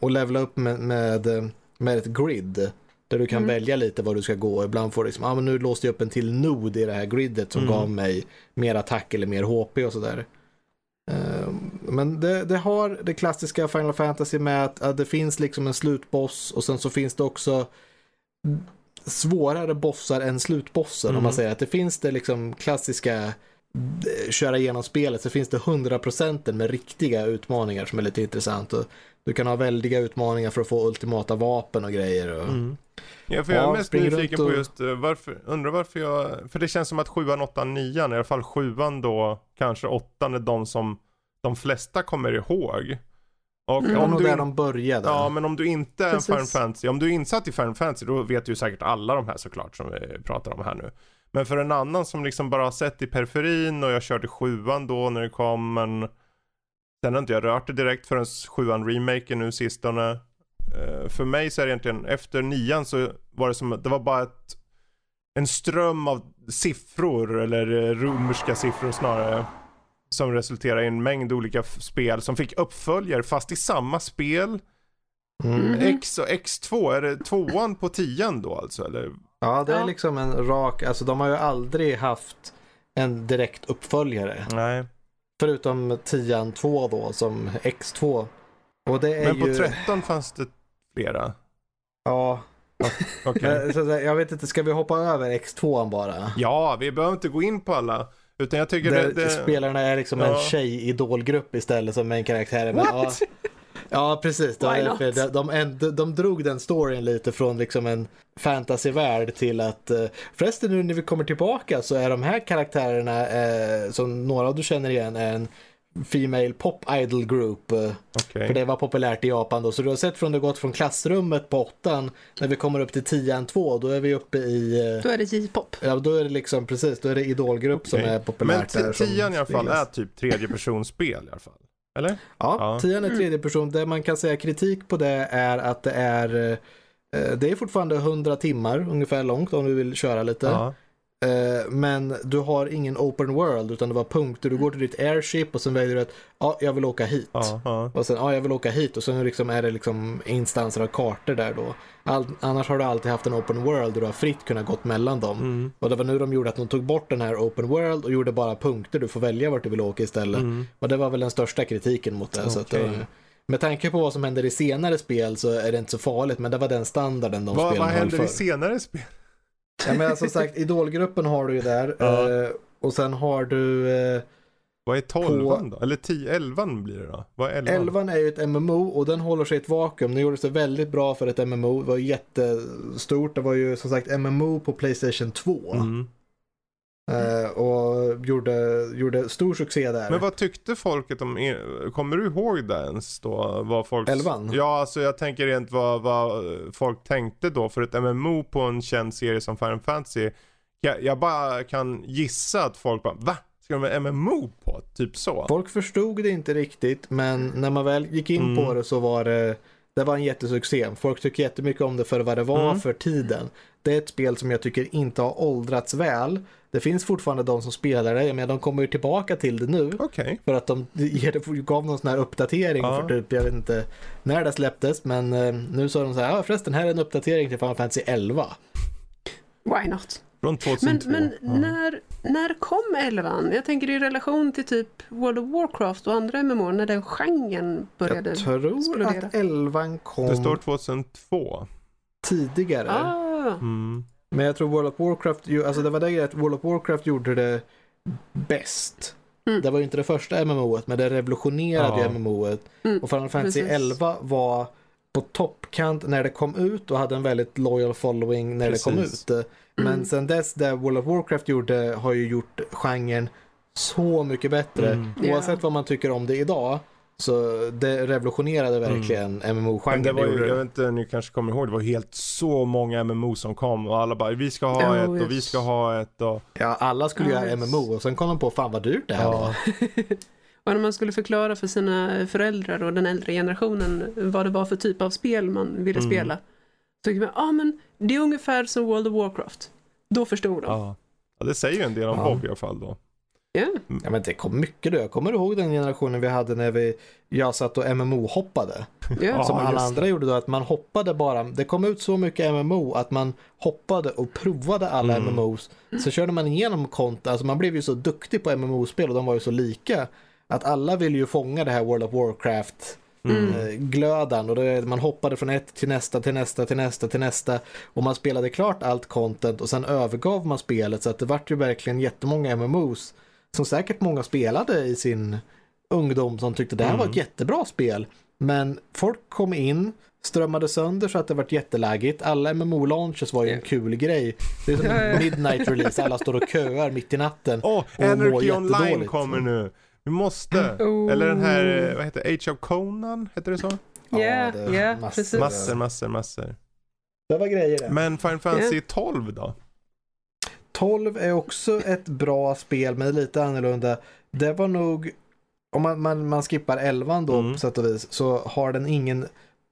att levela upp med, med, med ett grid. Där du kan Mm. välja lite var du ska gå. Ibland får du liksom, ah, men nu låste jag upp en till nod i det här gridet som Mm. gav mig mer attack eller mer HP och sådär. Eh, Men det, det har det klassiska Final Fantasy med att, att det finns liksom en slutboss och sen så finns det också svårare bossar än slutbossen. Om Mm. man säger att det finns det liksom klassiska eh, köra igenom spelet så finns det 100% med riktiga utmaningar som är lite intressant. Och du kan ha väldiga utmaningar för att få ultimata vapen och grejer. Och... Mm. Ja, för Ja, jag är mest nyfiken runt på och- just eh, varför, undrar varför jag, för det känns som att sjuan, åttan, nian, i alla fall sjuan då, kanske åttan är de som de flesta kommer ihåg. Och Mm. Om du där de började. Ja, men om du inte är en Precis. Final Fantasy, om du är insatt i Final Fantasy, då vet du säkert alla de här såklart som vi pratar om här nu. Men för en annan som liksom bara har sett i periferin och jag körde sjuan då när det kom, men sen har inte jag rört det direkt förrän sjuan remaken nu sistone. Eh, för mig så är det egentligen, efter nian så var det som, det var bara ett, en ström av siffror, eller eh, romerska siffror snarare. Som resulterar i en mängd olika spel som fick uppföljare fast i samma spel. Mm. X och X2, är det tvåan på tian då alltså? Eller? Ja, det är liksom en rak, alltså de har ju aldrig haft en direkt uppföljare. Nej. Förutom 10 2 då som X2. Och det är Men på ju... 13 fanns det flera? Ja, så, jag vet inte, ska vi hoppa över X2 bara? Ja, vi behöver inte gå in på alla. Utan jag tycker Där det... det... spelarna är liksom en Ja. tjej-idolgrupp istället som en karaktär. Men, What? ja, precis. Det var därför de, de, de, de drog den storyn lite från liksom en fantasyvärld till att eh, förresten nu när vi kommer tillbaka så är de här karaktärerna eh, som några av du känner igen är en Female Pop Idol Group. eh, Okej. För det var populärt i Japan då. Så du har sett från det gått från klassrummet på åttan när vi kommer upp till tian två då är vi uppe i eh, Då är det J-pop. Ja, då är det liksom precis, då är det idolgrupp som Okej. är Men populärt där. t- som tian i alla fall är typ tredje personspel i alla fall. Eller? Ja, Ja. tian är tredje person. Det man kan säga kritik på det är att det är eh, det är fortfarande 100 timmar ungefär långt om du vill köra lite. Ja. Eh, Men du har ingen open world utan det var punkter. Du går till ditt airship och sen väljer du att ja, jag vill åka hit. Ja. ja. Och sen ja, jag vill åka hit och sen liksom är det liksom instanser av kartor där då. All, annars har du alltid haft en open world där du har fritt kunnat gått mellan dem. Mm. Och det var nu de gjorde att de tog bort den här open world och gjorde bara punkter. Du får välja vart du vill åka istället. Mm. Och det var väl den största kritiken mot det. Så att, Okej. eh, med tanke på vad som händer i senare spel så är det inte så farligt. Men det var den standarden de Vad, spelen vad händer för. i senare spel? Ja, men som sagt, idolgruppen har du ju där. Ja. Eh, och sen har du... Eh, Vad är tolvan då? Eller 10, elvan blir det då? Vad är elvan? elvan är ju ett MMO och den håller sig i ett vakuum. Den gjorde sig väldigt bra för ett MMO. Det var jättestort. Det var ju som sagt MMO på Playstation 2. Mm. Eh, och gjorde, gjorde stor succé där. Men vad tyckte folket om, er- kommer du ihåg det ens då? Vad folk... Elvan? Ja, alltså jag tänker rent vad, vad folk tänkte då för ett MMO på en känd serie som Final Fantasy. Jag, jag bara kan gissa att folk bara, va? Ska de ha MMO på? Typ så. Folk förstod det inte riktigt men när man väl gick in Mm. på det så var det det var en jättesuccé. Folk tycker jättemycket om det för vad det var Mm. för tiden. Det är ett spel som jag tycker inte har åldrats väl. Det finns fortfarande de som spelar det, men de kommer ju tillbaka till det nu. Okej. För att de ger- gav någon sån här uppdatering Ja. för typ, jag vet inte när det släpptes, men eh, nu sa de så här, ja förresten här är en uppdatering till Final Fantasy 11. Why not? Från Men, 2002. men Ja. när, när kom elvan? Jag tänker i relation till typ World of Warcraft och andra MMO, när den genren började Jag tror explodera. att 11 kom Det står 2002. tidigare. Ah, Mm. Men jag tror World of Warcraft, ju- alltså det var det grejen att World of Warcraft gjorde det bäst. Mm. Det var ju inte det första MMOet, men det revolutionerade Ja. ju MMOet. mm, Och Final Fantasy precis. 11 var på toppkant när det kom ut och hade en väldigt loyal following när det kom Precis. ut. Men Mm. sen dess, det World of Warcraft gjorde har ju gjort genren så mycket bättre. Mm. Oavsett Ja. vad man tycker om det idag. Så det revolutionerade verkligen MMO-genren. Men det var ju, jag vet inte, ni kanske kommer ihåg, det var helt så många MMO som kom och alla bara vi ska ha Oh, ett och vi yes. ska ha ett och... Ja, alla skulle Ja, göra just. MMO och sen kom de på fan vad dyrt det här Ja. var. Och när man skulle förklara för sina föräldrar och den äldre generationen vad det var för typ av spel man ville Mm. spela. Så tyckte man, ja ah, men det är ungefär som World of Warcraft. Då förstod de. Ja. ja, det säger ju en del om Ja. Bob i alla fall då. Ja. Ja men det kom mycket då. Jag kommer ihåg den generationen vi hade när vi, jag satt och MMO-hoppade. Ja, som alla andra gjorde då, att man hoppade bara. Det kom ut så mycket MMO att man hoppade och provade alla Mm. MMOs. Så körde man igenom konton, alltså man blev ju så duktig på MMO-spel och de var ju så lika. Att alla ville ju fånga det här World of Warcraft Mm. eh, glödan och det, man hoppade från ett till nästa, till nästa, till nästa, till nästa och man spelade klart allt content och sen övergav man spelet så att det vart ju verkligen jättemånga MMOs som säkert många spelade i sin ungdom som tyckte det här var ett Mm. jättebra spel. Men folk kom in, strömmade sönder så att det vart jättelaggigt. Alla MMO-launches var ju en kul grej. Det är som en midnight release, alla står och köar mitt i natten. Åh, Och mår Energy Online kommer nu. Vi måste. Oh. Eller den här, eh, vad heter det? Age of Conan? Heter det så? Ja, det är ja, massor. precis. Massor, massor, massor. Det var grejer det. Men Final Fantasy 12 då? 12 är också ett bra spel men lite annorlunda. Det var nog, om man, man, man skippar 11 då Mm. på sätt och vis, så har den ingen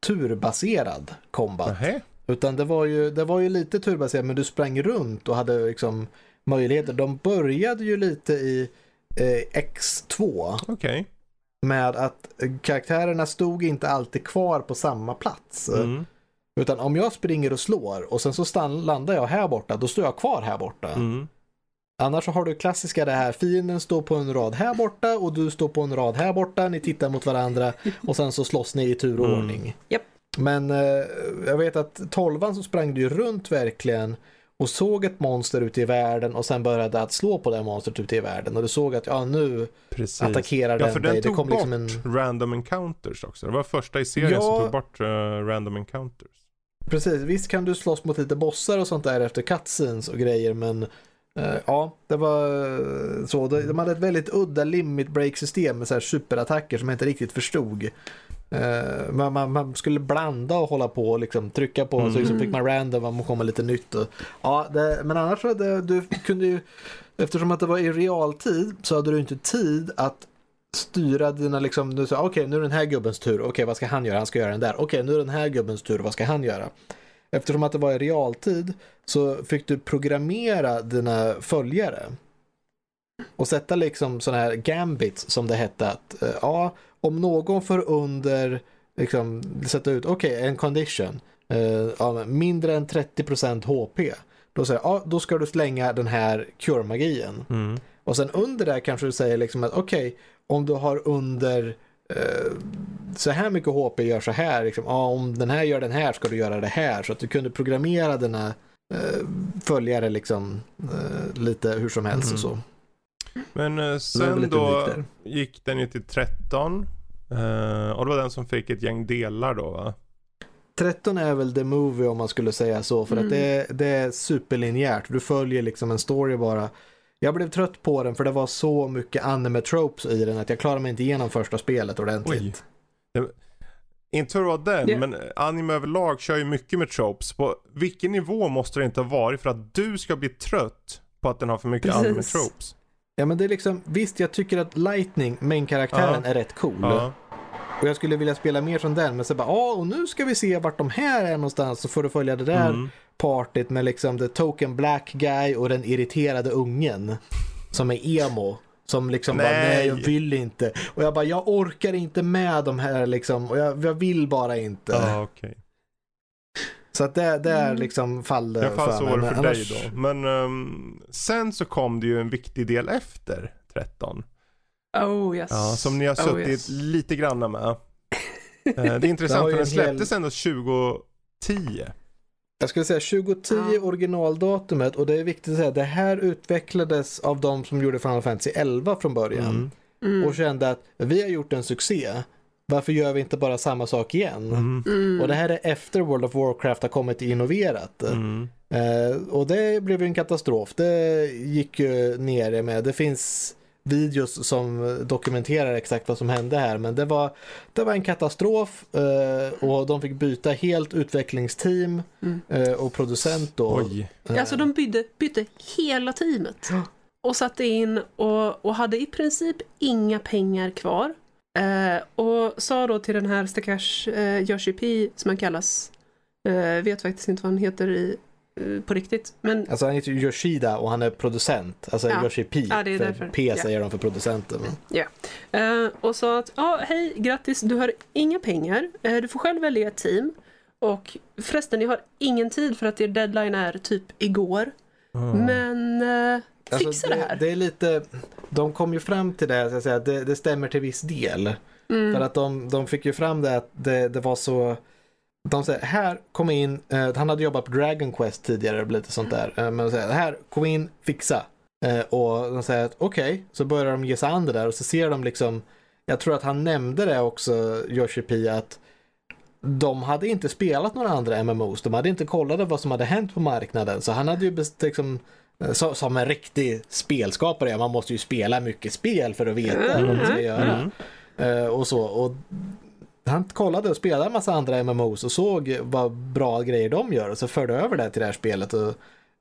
turbaserad combat. Nähä? Utan det var, ju, det var ju lite turbaserat men du sprang runt och hade liksom möjligheter. De började ju lite i eh, X2 Okej. med att karaktärerna stod inte alltid kvar på samma plats. Mm. Utan om jag springer och slår och sen så stann, landar jag här borta, då står jag kvar här borta. Mm. Annars så har du klassiska det här, fienden står på en rad här borta och du står på en rad här borta, ni tittar mot varandra och sen så slåss ni i tur och Mm. ordning. Japp. Men eh, jag vet att tolvan så sprang du ju runt verkligen och såg ett monster ute i världen och sen började att slå på det monstret ute i världen och du såg att ja nu Precis. attackerar Ja, den för dig. den Det tog kom bort liksom en... random encounters också. Det var första i serien Ja. som tog bort eh, random encounters. Precis, visst kan du slåss mot lite bossar och sånt där efter cutscenes och grejer men eh, ja, det var eh, så. De, de hade ett väldigt udda limit break system med så här superattacker som jag inte riktigt förstod. Eh, man, man, man skulle blanda och hålla på och liksom trycka på så liksom fick man random om man kommer lite nytt. Och, ja, det, men annars så det, du kunde ju eftersom att det var i realtid så hade du inte tid att styra dina liksom, du sa okej nu är den här gubbens tur, okej vad ska han göra, han ska göra den där, okej nu är den här gubbens tur, vad ska han göra? Eftersom att det var i realtid så fick du programmera dina följare och sätta liksom sådana här gambits som det hette att eh, ja, om någon får under liksom sätta ut, okej en condition eh, mindre än 30% HP då säger ja då ska du slänga den här cure-magin Mm. och sen under där kanske du säger liksom att okej, om du har under eh, så här mycket HP gör så här, liksom, ja, om den här gör den här ska du göra det här. Så att du kunde programmera dina eh, följare liksom eh, lite hur som helst och så. Men eh, sen då där. gick den ju till 13. eh, och det var den som fick ett gäng delar då va? 13 är väl the movie om man skulle säga så, för att Mm. det, det är superlinjärt. Du följer liksom en story bara. Jag blev trött på den för det var så mycket anime tropes i den att jag klarade mig inte igenom första spelet ordentligt. Inte för att vara den, Ja. men anime överlag kör ju mycket med tropes. På vilken nivå måste det inte ha varit för att du ska bli trött på att den har för mycket Precis. anime tropes? Ja men det är liksom, visst jag tycker att Lightning, main-karaktären, Ja. är rätt cool. Ja. Och jag skulle vilja spela mer som den, men så bara, ja och nu ska vi se vart de här är någonstans så får du följa det där Mm. partyt med liksom the token black guy och den irriterade ungen som är emo. Som liksom bara, Nej. nej jag vill inte. Och jag bara, jag orkar inte med de här liksom, och jag, jag vill bara inte. Ja, okej. Så att det, det är Mm. liksom fall I alla fall så var det för dig annars- då. Men ehm, sen så kom det ju en viktig del efter 13. Oh yes. Ja, som ni har Oh, suttit yes. lite granna med. Eh, det är intressant för den en hel- släpptes ändå 2010. Jag skulle säga 2010 Ja. originaldatumet och det är viktigt att säga det här utvecklades av de som gjorde Final Fantasy 11 från början. Mm. Mm. och kände att vi har gjort en succé. Varför gör vi inte bara samma sak igen? Mm. Mm. Och det här är efter World of Warcraft har kommit innoverat. Mm. Eh, och det blev ju en katastrof. Det gick ju ner med. Det finns videos som dokumenterar exakt vad som hände här. Men det var, det var en katastrof eh, och de fick byta helt utvecklingsteam Mm. eh, och producent då. Oj. Eh, Alltså de bytte, bytte hela teamet. och satte in och, och hade i princip inga pengar kvar. Eh, och sa då till den här stackars eh, Yoshi P som han kallas. Eh, vet faktiskt inte vad han heter i, eh, på riktigt. Men Alltså han heter Yoshida och han är producent. Alltså Ja. Yoshi P. Ja, det är för därför. P Ja. säger de för producenten. Eh, och sa att ja, hej, grattis, du har inga pengar. Eh, du får själv välja ett team. Och förresten, jag har ingen tid för att er deadline är typ igår. Mm. Men eh, fixa Alltså, det här. Det är lite, de kom ju fram till det, så att säga, det, det stämmer till viss del. Mm. För att de, de fick ju fram det att det, det var så de säger här, kom in, eh, han hade jobbat på Dragon Quest tidigare och lite sånt där. Eh, men de säger här, kom in, fixa. Eh, och de säger att okej, så börjar de ge sig an det där och så ser de liksom, jag tror att han nämnde det också, Yoshi P, att de hade inte spelat några andra MMOs, de hade inte kollat vad som hade hänt på marknaden. Så han hade ju best, liksom, så, som en riktig spelskapare, man måste ju spela mycket spel för att veta vad man ska göra. Mm. Eh, och så. Och han kollade och spelade en massa andra MMOs och såg vad bra grejer de gör och så förde över det till det här spelet och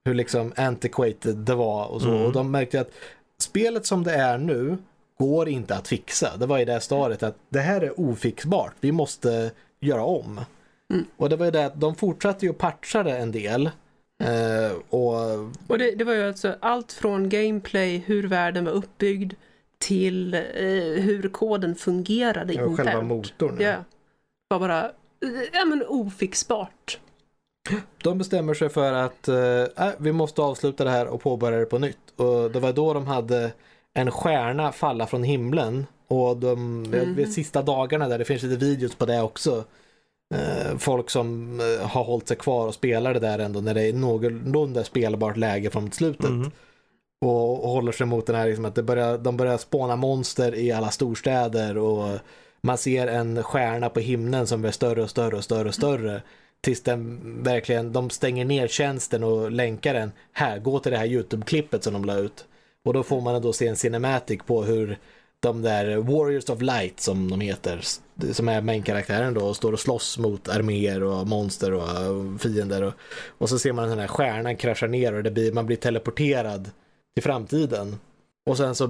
hur liksom antiquated det var och så. Mm. Och de märkte att spelet som det är nu går inte att fixa. Det var i det här stadiet att det här är ofixbart. Vi måste göra om. Mm. Och det var ju det att de fortsatte ju och patchade en del. Eh, och Och det, det var ju alltså allt från gameplay, hur världen var uppbyggd, till eh, hur koden fungerade ja, själva internt. motorn. Ja. var bara, eh, ja men ofixbart. De bestämmer sig för att eh, äh, vi måste avsluta det här och påbörja det på nytt. Och det var då de hade en stjärna falla från himlen. Och de, vid sista dagarna där, det finns lite videos på det också. Eh, folk som eh, har hållit sig kvar och spelar det där ändå när det är någorlunda spelbart läge från slutet. Mm. Och, och håller sig mot den här liksom att det börjar, de börjar spåna monster i alla storstäder och man ser en stjärna på himlen som blir större och större och större och större. Tills den verkligen, de stänger ner tjänsten och länkar den. Här, gå till det här YouTube-klippet som de la ut. Och då får man då se en cinematic på hur de där Warriors of Light som de heter, som är main-karaktären då, och står och slåss mot arméer och monster och uh, fiender. Och, och så ser man den här stjärnan krascha ner och det blir, man blir teleporterad till framtiden. Och sen så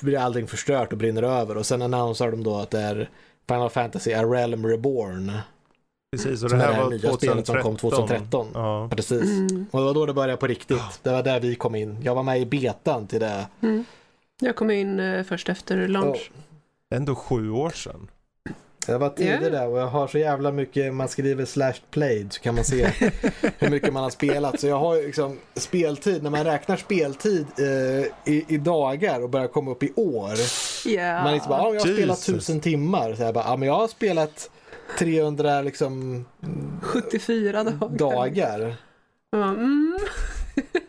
blir allting förstört och brinner över och sen annonserar de då att det är Final Fantasy A Realm Reborn. Precis, och det är här det här var nya 2013. spelet som kom 2013. Ja. Precis. Mm. Och det var då det började på riktigt. Det var där vi kom in. Jag var med i betan till det. Mm. Jag kom in eh, först efter launch. Ändå sju år sedan. Jag var tidig Ja. där och jag har så jävla mycket, man skriver slash played så kan man se hur mycket man har spelat. Så jag har liksom speltid, när man räknar speltid eh, i, i dagar och börjar komma upp i år. Ja. Man liksom bara, ah, jag har spelat tusen timmar. Så jag bara, ah, men jag har spelat 300 liksom 74 dagar. dagar. Ja, mm.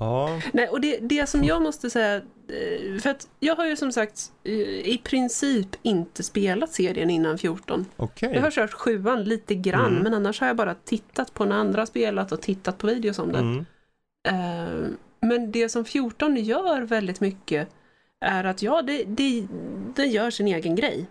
Ja. Nej, och det, det som jag måste säga, eh, för att jag har ju som sagt eh, i princip inte spelat serien innan 14. Okej. Jag har kört sjuan lite grann, Mm. men annars har jag bara tittat på när andra spelat och tittat på videos om det. Mm. Eh, Men det som 14 gör väldigt mycket är att ja, det, det, den gör sin egen grej.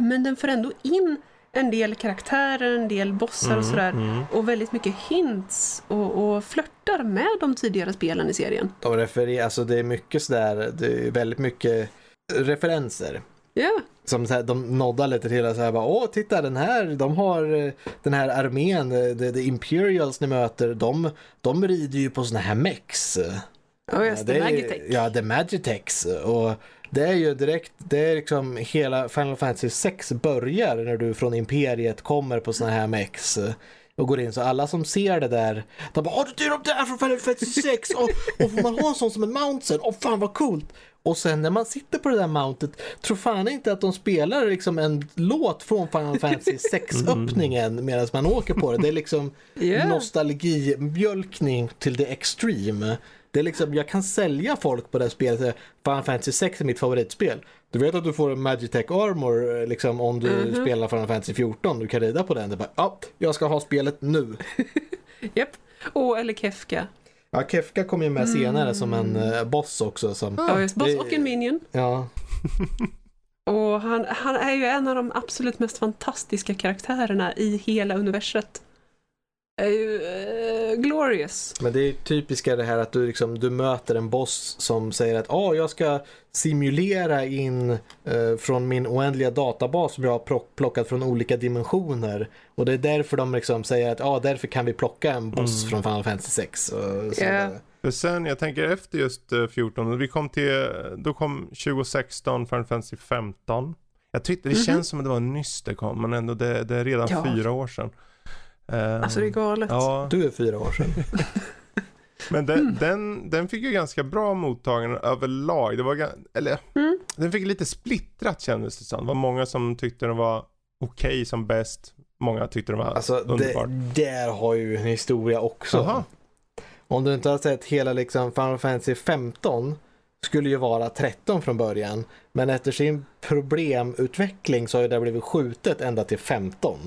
Men den får ändå in en del karaktärer, en del bossar och Mm, sådär. mm. Och väldigt mycket hints och, och flörtar med de tidigare spelen i serien. De refererar, alltså det är mycket sådär, det är väldigt mycket referenser. Ja, Som så här, de noddar lite till och så här bara, åh titta den här, de har eh, den här armén, eh, the, the Imperials ni möter, de, de rider ju på såna här mex. ja just det, är- Magitech. Ja, the Magitex. Och det är ju direkt, det är liksom hela Final Fantasy 6 börjar när du från Imperiet kommer på såna här mex. Och går in så alla som ser det där, de bara åh det är de där från Final Fantasy 6 och, och får man ha en sån som en mount sen, åh fan vad coolt. Och sen när man sitter på det där mountet, tror fan inte att de spelar liksom en låt från Final Fantasy 6-öppningen medan man åker på det. Det är liksom Ja. nostalgimjölkning till the extreme. Det är liksom, jag kan sälja folk på det här spelet. Final Fantasy 6 är mitt favoritspel. Du vet att du får en Magitech Armor eh, liksom om du Mhm. spelar Final Fantasy 14. Du kan rida på den. Det bara, ja, jag ska ha spelet nu. Japp. Och eller Kefka. Ja, Kefka kom ju med senare som en eh, boss också. Som, Ja, just boss och en minion. ja, Och han, han är ju en av de absolut mest fantastiska karaktärerna i hela universet. Är ju eh, glorious. Men det är typiska det här att du, liksom, du möter en boss som säger att ah, jag ska simulera in eh, från min oändliga databas som jag har plock- plockat från olika dimensioner. Och det är därför de liksom säger att ah, därför kan vi plocka en boss Mm. från Final Fantasy 6. Och så Ja. vidare. För sen, jag tänker efter just eh, 14, vi kom till, då kom 2016, Final Fantasy 15. Jag tyckte det Mhm. känns som att det var nyss det kom, men ändå det, det är redan Ja. fyra år sedan. Ehm, Alltså det är galet. Ja, Du är fyra år sedan. men den, Mm. den, den fick ju ganska bra mottagande överlag. Det var, eller, Mm. den fick lite splittrat kändes det som. Det var många som tyckte den var okej som bäst. Många tyckte den var Alltså det, underbar. där har ju en historia också. Jaha. Om du inte har sett hela liksom Final Fantasy 15 skulle ju vara 13 från början. Men efter sin problemutveckling så har ju det blivit skjutet ända till 15.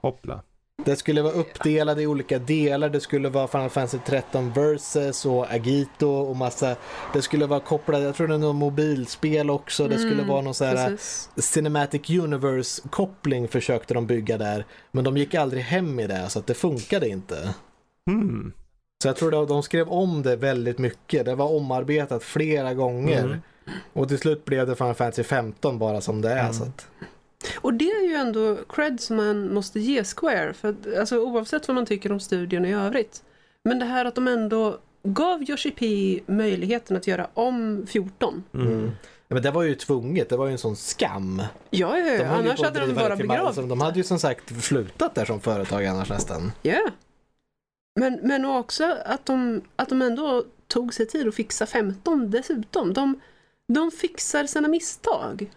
Hoppla. Det skulle vara uppdelat i olika delar. Det skulle vara Final Fantasy 13 Versus och Agito och massa. Det skulle vara kopplat, jag tror det är något mobilspel också. Det skulle Mm, vara någon så här Precis. Cinematic Universe koppling försökte de bygga där. Men de gick aldrig hem i det så att det funkade inte. Hmm. Så jag tror att de skrev om det väldigt mycket. Det var omarbetat flera gånger. Mm. Och till slut blev det Final Fantasy 15 bara som det är. Mm. Så att, Och det är ju ändå cred som man måste ge Square. För att, alltså, oavsett vad man tycker om studion i övrigt. Men det här att de ändå gav Yoshi P möjligheten att göra om 14. Mm. mm. Men det var ju tvunget. Det var ju en sån skam. Ja, ja, ja. annars hade de bara begravt. De hade ju som sagt slutat där som företag annars nästan. Ja. Men, men också att de, att de ändå tog sig tid att fixa 15 dessutom. De, de fixar sina misstag.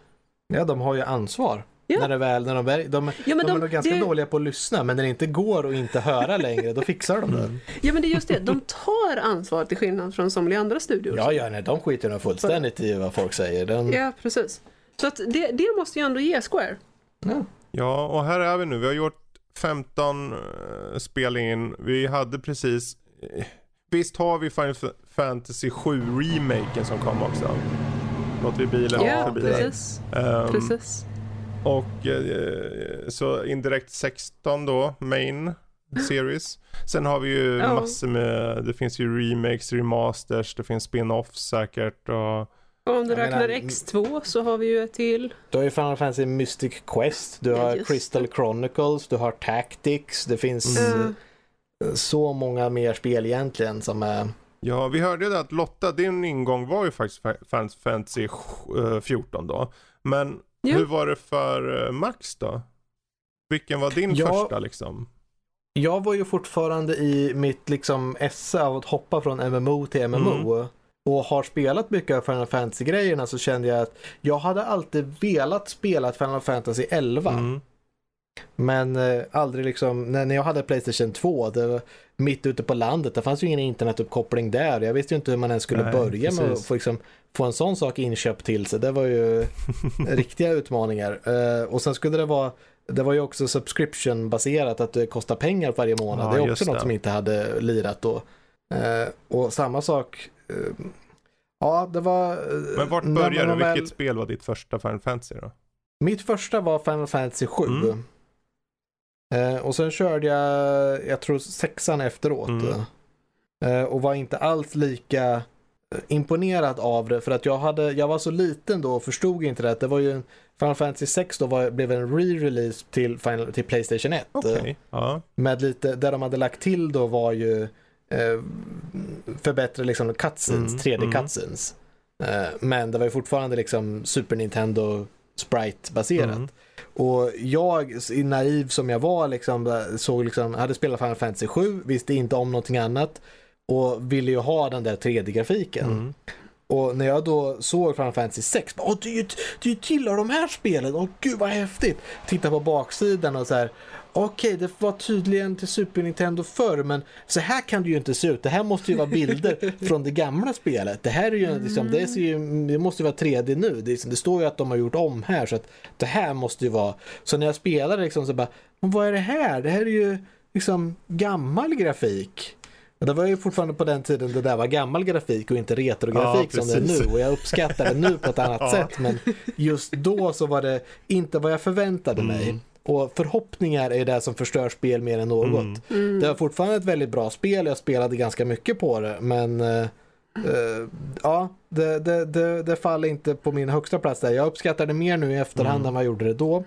Ja, de har ju ansvar. Ja. När det väl, när de, väl, de, Ja, men de, är de- nog ganska det- dåliga på att lyssna, men när det inte går att inte höra längre, då fixar de det. Mm. Ja, men det är just det. De tar ansvar till skillnad från somliga andra studior. Ja, ja, nej, de skiter nog fullständigt i vad folk säger. Den, Ja, precis. Så att det, det måste ju ändå ge Square. ja. Ja, och här är vi nu. Vi har gjort 15 uh, spel in. Vi hade precis... eh, visst har vi Final Fantasy 7 remaken som kom också? Låt vi bilen Ja, förbi där. precis. Ehm, precis. Och eh, så indirekt 16 då, main series. Sen har vi ju Ja. massor med, det finns ju remakes, remasters, det finns spin-offs säkert och Och om du Jag räknar menar- X2 så har vi ju ett till. Du har ju Final Fantasy Mystic Quest, du har just Crystal det. Chronicles, du har Tactics, det finns Eh, eh, så många mer spel egentligen som är... Ja, vi hörde ju det att Lotta, din ingång var ju faktiskt Fa- Fan- Fantasy eh, 14 då. Men Ja. hur var det för eh, Max då? Vilken var din Ja. första liksom? Jag var ju fortfarande i mitt liksom esse av att hoppa från MMO till MMO. Och har spelat mycket av Final Fantasy-grejerna så kände jag att jag hade alltid velat spela Final Fantasy 11. Mm. Men eh, aldrig liksom, när, jag hade Playstation 2, det var mitt ute på landet, det fanns ju ingen internetuppkoppling där. Jag visste ju inte hur man ens skulle Nej, börja med att precis. få, liksom, få en sån sak inköpt till sig. Det var ju riktiga utmaningar. Eh, och sen skulle det vara, det var ju också subscription-baserat, att det kostar pengar varje månad. Ja, det är också något det. som inte hade lirat då. Eh, och samma sak, eh, ja det var... eh, Men vart började du? väl- Vilket spel var ditt första Final Fantasy då? Mitt första var Final Fantasy 7. Mm. Eh, och sen körde jag, jag tror sexan efteråt. Mm. Eh, och var inte alls lika eh, imponerad av det för att jag, hade, jag var så liten då och förstod inte det. Det var ju en, Final Fantasy 6 då var, blev en re-release till, Final, till Playstation 1. Okej, Eh, ja. med lite, där de hade lagt till då var ju eh, förbättra liksom cutscenes, Mm, 3D mm. cutscenes. Eh, men det var ju fortfarande liksom Super Nintendo Sprite-baserat. Mm. Och jag, naiv som jag var, liksom, såg liksom, hade spelat Final Fantasy 7, visste inte om någonting annat och ville ju ha den där 3D-grafiken. Mm. Och när jag då såg Final Fantasy 6, bara, Åh, det är ju det är ju tillhör de här spelen, åh gud vad häftigt. Titta på baksidan och så här, okej det var tydligen till Super Nintendo förr men så här kan det ju inte se ut. Det här måste ju vara bilder från det gamla spelet. Det här är ju, liksom, det, ju, det måste ju vara 3D nu. Det, liksom- det står ju att de har gjort om här så att det här måste ju vara. Så när jag spelade liksom så bara, men vad är det här? Det här är ju liksom gammal grafik. Och det var ju fortfarande på den tiden det där var gammal grafik och inte retrografik Ja, som det är nu. Och jag uppskattar det nu på ett annat Ja. sätt. Men just då så var det inte vad jag förväntade mig. Och förhoppningar är det som förstör spel mer än något. Mm. Mm. Det var fortfarande ett väldigt bra spel, jag spelade ganska mycket på det, men eh, eh, ja, det, det, det, det faller inte på min högsta plats där. Jag uppskattar det mer nu i efterhand Mm. än vad jag gjorde det då.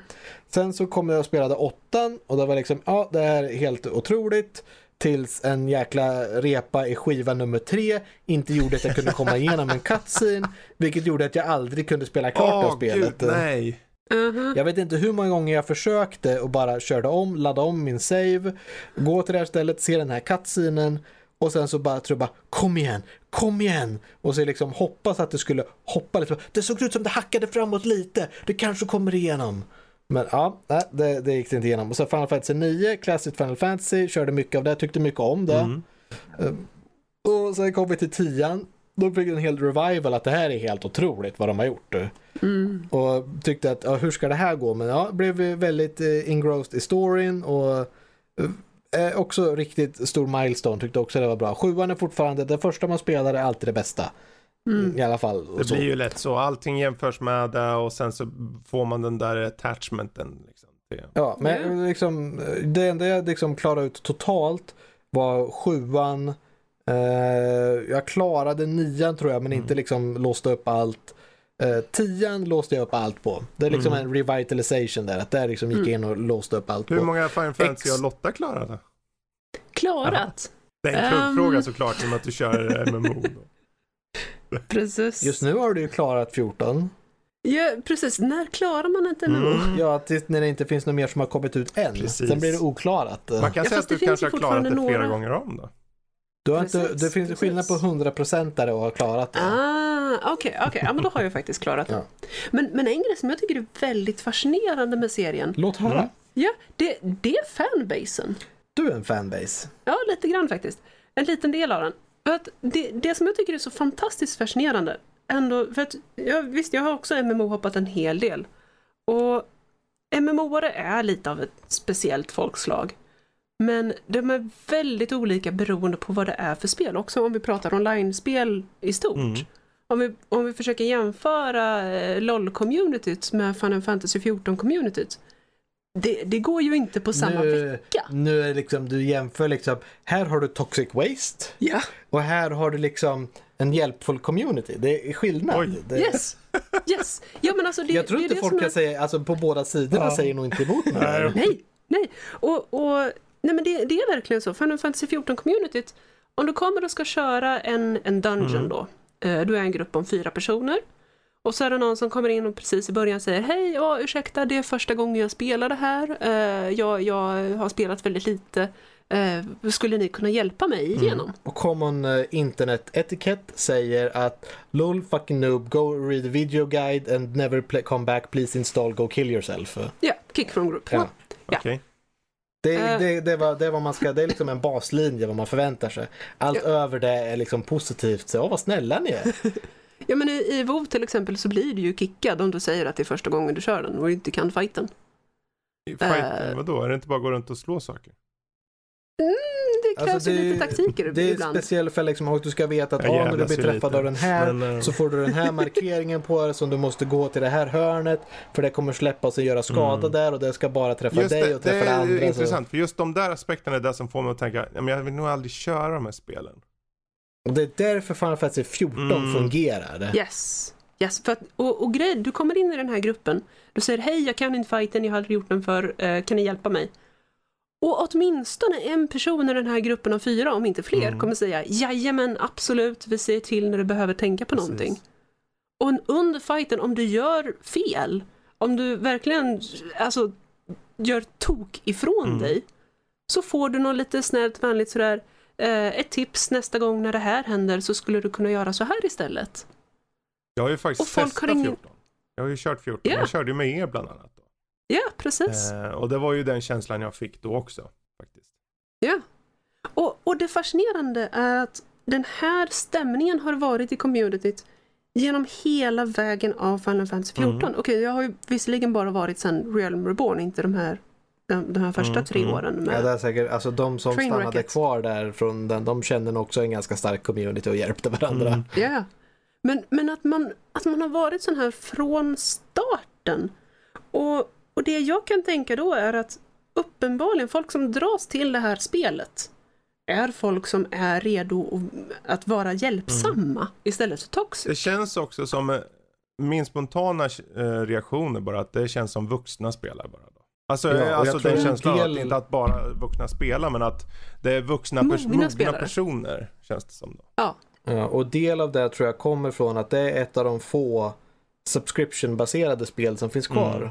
Sen så kom jag och spelade åttan och det var liksom, ja, det här är helt otroligt. Tills en jäkla repa i skiva nummer tre inte gjorde att jag kunde komma igenom en cutscene, vilket gjorde att jag aldrig kunde spela klart det Åh, spelet. Gud, nej. Mhm. Jag vet inte hur många gånger jag försökte och bara körde om, laddade om min save, gå till det här stället, se den här cutscenen och sen så bara tror jag bara kom igen, kom igen och så liksom hoppas att det skulle hoppa lite. Det såg ut som det hackade framåt lite, det kanske kommer igenom. Men ja, nej, det, det gick inte igenom. Och så Final Fantasy 9, Classic Final Fantasy, körde mycket av det, tyckte mycket om det. Mm. Och sen kom vi till 10 då fick en hel revival att det här är helt otroligt vad de har gjort. Mm. Och tyckte att ja, hur ska det här gå? Men ja, blev väldigt eh, engrossed i storyn och eh, också riktigt stor milestone. Tyckte också det var bra. Sjuan är fortfarande, det första man spelar är alltid det bästa. Mm. I alla fall. Det så. blir ju lätt så. Allting jämförs med det och sen så får man den där attachmenten. Liksom. Ja, men liksom, det enda jag liksom klarade ut totalt var sjuan. Eh, jag klarade nian tror jag, men Mm. inte liksom låste upp allt. Eh, tian låste jag upp allt på. Det är liksom Mm. en revitalization där. Att där liksom gick jag in och låste upp allt Hur på. många Final Fantasy har Lotta klarat? då? Klarat. Det är en Ehm. kuggfråga såklart, i och med att du kör MMO. Då. Precis. Just nu har du ju klarat 14. Ja, precis. När klarar man inte MMO? Mm. Ja, tills när det inte finns något mer som har kommit ut än. Precis. Sen blir det oklarat. Man kan Ja, säga att du kanske har klarat det flera några- gånger om då. Du har inte, det finns precis. skillnad på 100% där och har klarat det. Ah, okej, okej. Ja, men då har jag faktiskt klarat det. Ja. Men, men en grej som jag tycker är väldigt fascinerande med serien, Låt höra. Mm. ja, det, det är fanbasen. Du är en fanbase. Ja, lite grann faktiskt. En liten del av den. För att det, det som jag tycker är så fantastiskt fascinerande, ändå, för att jag, visst, jag har också MMO-hoppat en hel del. Och MMO-are är lite av ett speciellt folkslag. Men de är väldigt olika beroende på vad det är för spel. Också om vi pratar online-spel i stort. Mm. Om, vi, om vi försöker jämföra eh, LOL-communityt med Final Fantasy 14-communityt. Det, det går ju inte på samma nu, vecka. Nu är liksom, du jämför liksom, här har du toxic waste Ja, och här har du liksom en hjälpfull community. Det är skillnad. Oj. Det, yes. Yes. Ja, men alltså det, jag tror det är inte det folk kan är... säga, alltså på båda sidorna Ja. säger nog inte emot mig. Nej. Nej, nej. Och, och, nej men det, det är verkligen så. Final Fantasy 14-communityt, om du kommer och ska köra en, en dungeon Mm. då. Eh, du är en grupp om fyra personer. Och så är det någon som kommer in och precis i början säger Hej, ja, ursäkta, det är första gången jag spelar det här. Eh, jag, jag har spelat väldigt lite. Eh, skulle ni kunna hjälpa mig Mm. igenom? Och common uh, internet etikett säger att LOL fucking noob, go read the video guide and never play, come back, please install, go kill yourself. Ja, kick from group. Ja. Ja. Okej. Det, Eh. det, det, var, det, var man ska, det är liksom en baslinje vad man förväntar sig. Allt över det är liksom positivt. Så, åh vad snälla ni är. Ja men i, i WoW till exempel så blir du ju kickad om du säger att det är första gången du kör den och inte kan fighten. Fighten, Eh. vadå? Är det inte bara att gå runt och slå saker? Mm, krävs Alltså, ju det- lite taktiker Det är ibland. speciellt för liksom, och du ska veta att ah, när du blir ju träffad lite. av den här Men, eh, så får du den här markeringen på dig som du måste gå till det här hörnet för det kommer släppa och göra skada Mm. där och det ska bara träffa Just dig det, och det träffa är andra. Så. intressant, för just de där aspekterna är det som får mig att tänka, ja, men jag vill nog aldrig köra de här spelen. Och det är därför Final Fantasy 14 Mm. fungerar. Yes. yes. För att, och, och grej, du kommer in i den här gruppen. Du säger hej, jag kan inte fighten, jag har aldrig gjort den för eh, kan ni hjälpa mig? Och åtminstone en person i den här gruppen av fyra, om inte fler, Mm. kommer säga jajamän, absolut, vi säger till när du behöver tänka på Precis. någonting. Och under fighten, om du gör fel, om du verkligen alltså, gör tok ifrån Mm. dig, så får du något lite snällt, vänligt sådär, eh, ett tips nästa gång när det här händer så skulle du kunna göra så här istället. Jag har ju faktiskt Och folk testat har ingen- 14. Jag har ju kört 14. Ja. Jag körde ju med er bland annat. Ja, precis. Eh, och det var ju den känslan jag fick då också. Faktiskt. Ja. Och, och det fascinerande är att den här stämningen har varit i communityt genom hela vägen av Final Fantasy 14. Mm. Okej, jag har ju visserligen bara varit sedan Realm Reborn, inte de här, de, de här första Mm, tre mm. åren. Ja, Med, det är säkert, alltså de som stannade kvar där från den, de kände nog också en ganska stark community och hjälpte varandra. Mm. Ja. Men, men att, man, att man har varit sån här från starten. Och Och det jag kan tänka då är att uppenbarligen folk som dras till det här spelet är folk som är redo att vara hjälpsamma istället för toxic. Det känns också som, eh, min spontana eh, reaktion är bara att det känns som vuxna spelar bara. Då. Alltså, Ja, eh, alltså den en känslan del- att inte att bara vuxna spelar men att det är vuxna, pers- Mogna mogna personer känns det som. Då. Ja, Ja, och del av det tror jag kommer från att det är ett av de få subscription-baserade spel som finns kvar.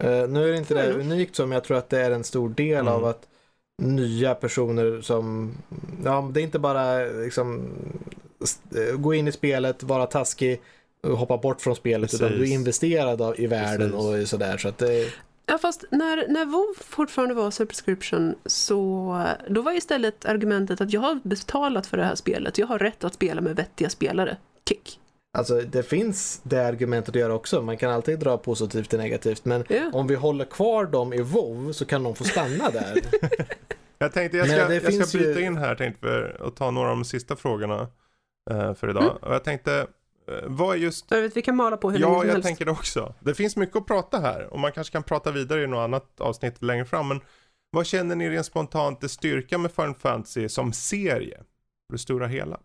Eh, nu är det inte det unikt som jag tror att det är en stor del Mm. av att nya personer som, ja det är inte bara liksom eh, gå in i spelet, vara taskig, och hoppa bort från spelet utan Precis. du är investerad i världen Precis. och sådär. Så att det, Ja, fast när, när WoW fortfarande var subscription så då var istället argumentet att jag har betalat för det här spelet. Jag har rätt att spela med vettiga spelare. Kick. Alltså det finns det argumentet att göra också. Man kan alltid dra positivt till negativt. Men Ja. om vi håller kvar dem i WoW så kan de få stanna där. Jag tänkte jag ska, jag ska bryta ju- in här tänkte för att ta några av de sista frågorna eh, för idag. Mm. Och jag tänkte, eh, vad är just Jag vet, vi kan mala på hur länge Ja, jag helst. tänker det också. Det finns mycket att prata här och man kanske kan prata vidare i något annat avsnitt längre fram. Men vad känner ni rent spontant är styrka med Final Fantasy som serie? För det stora hela.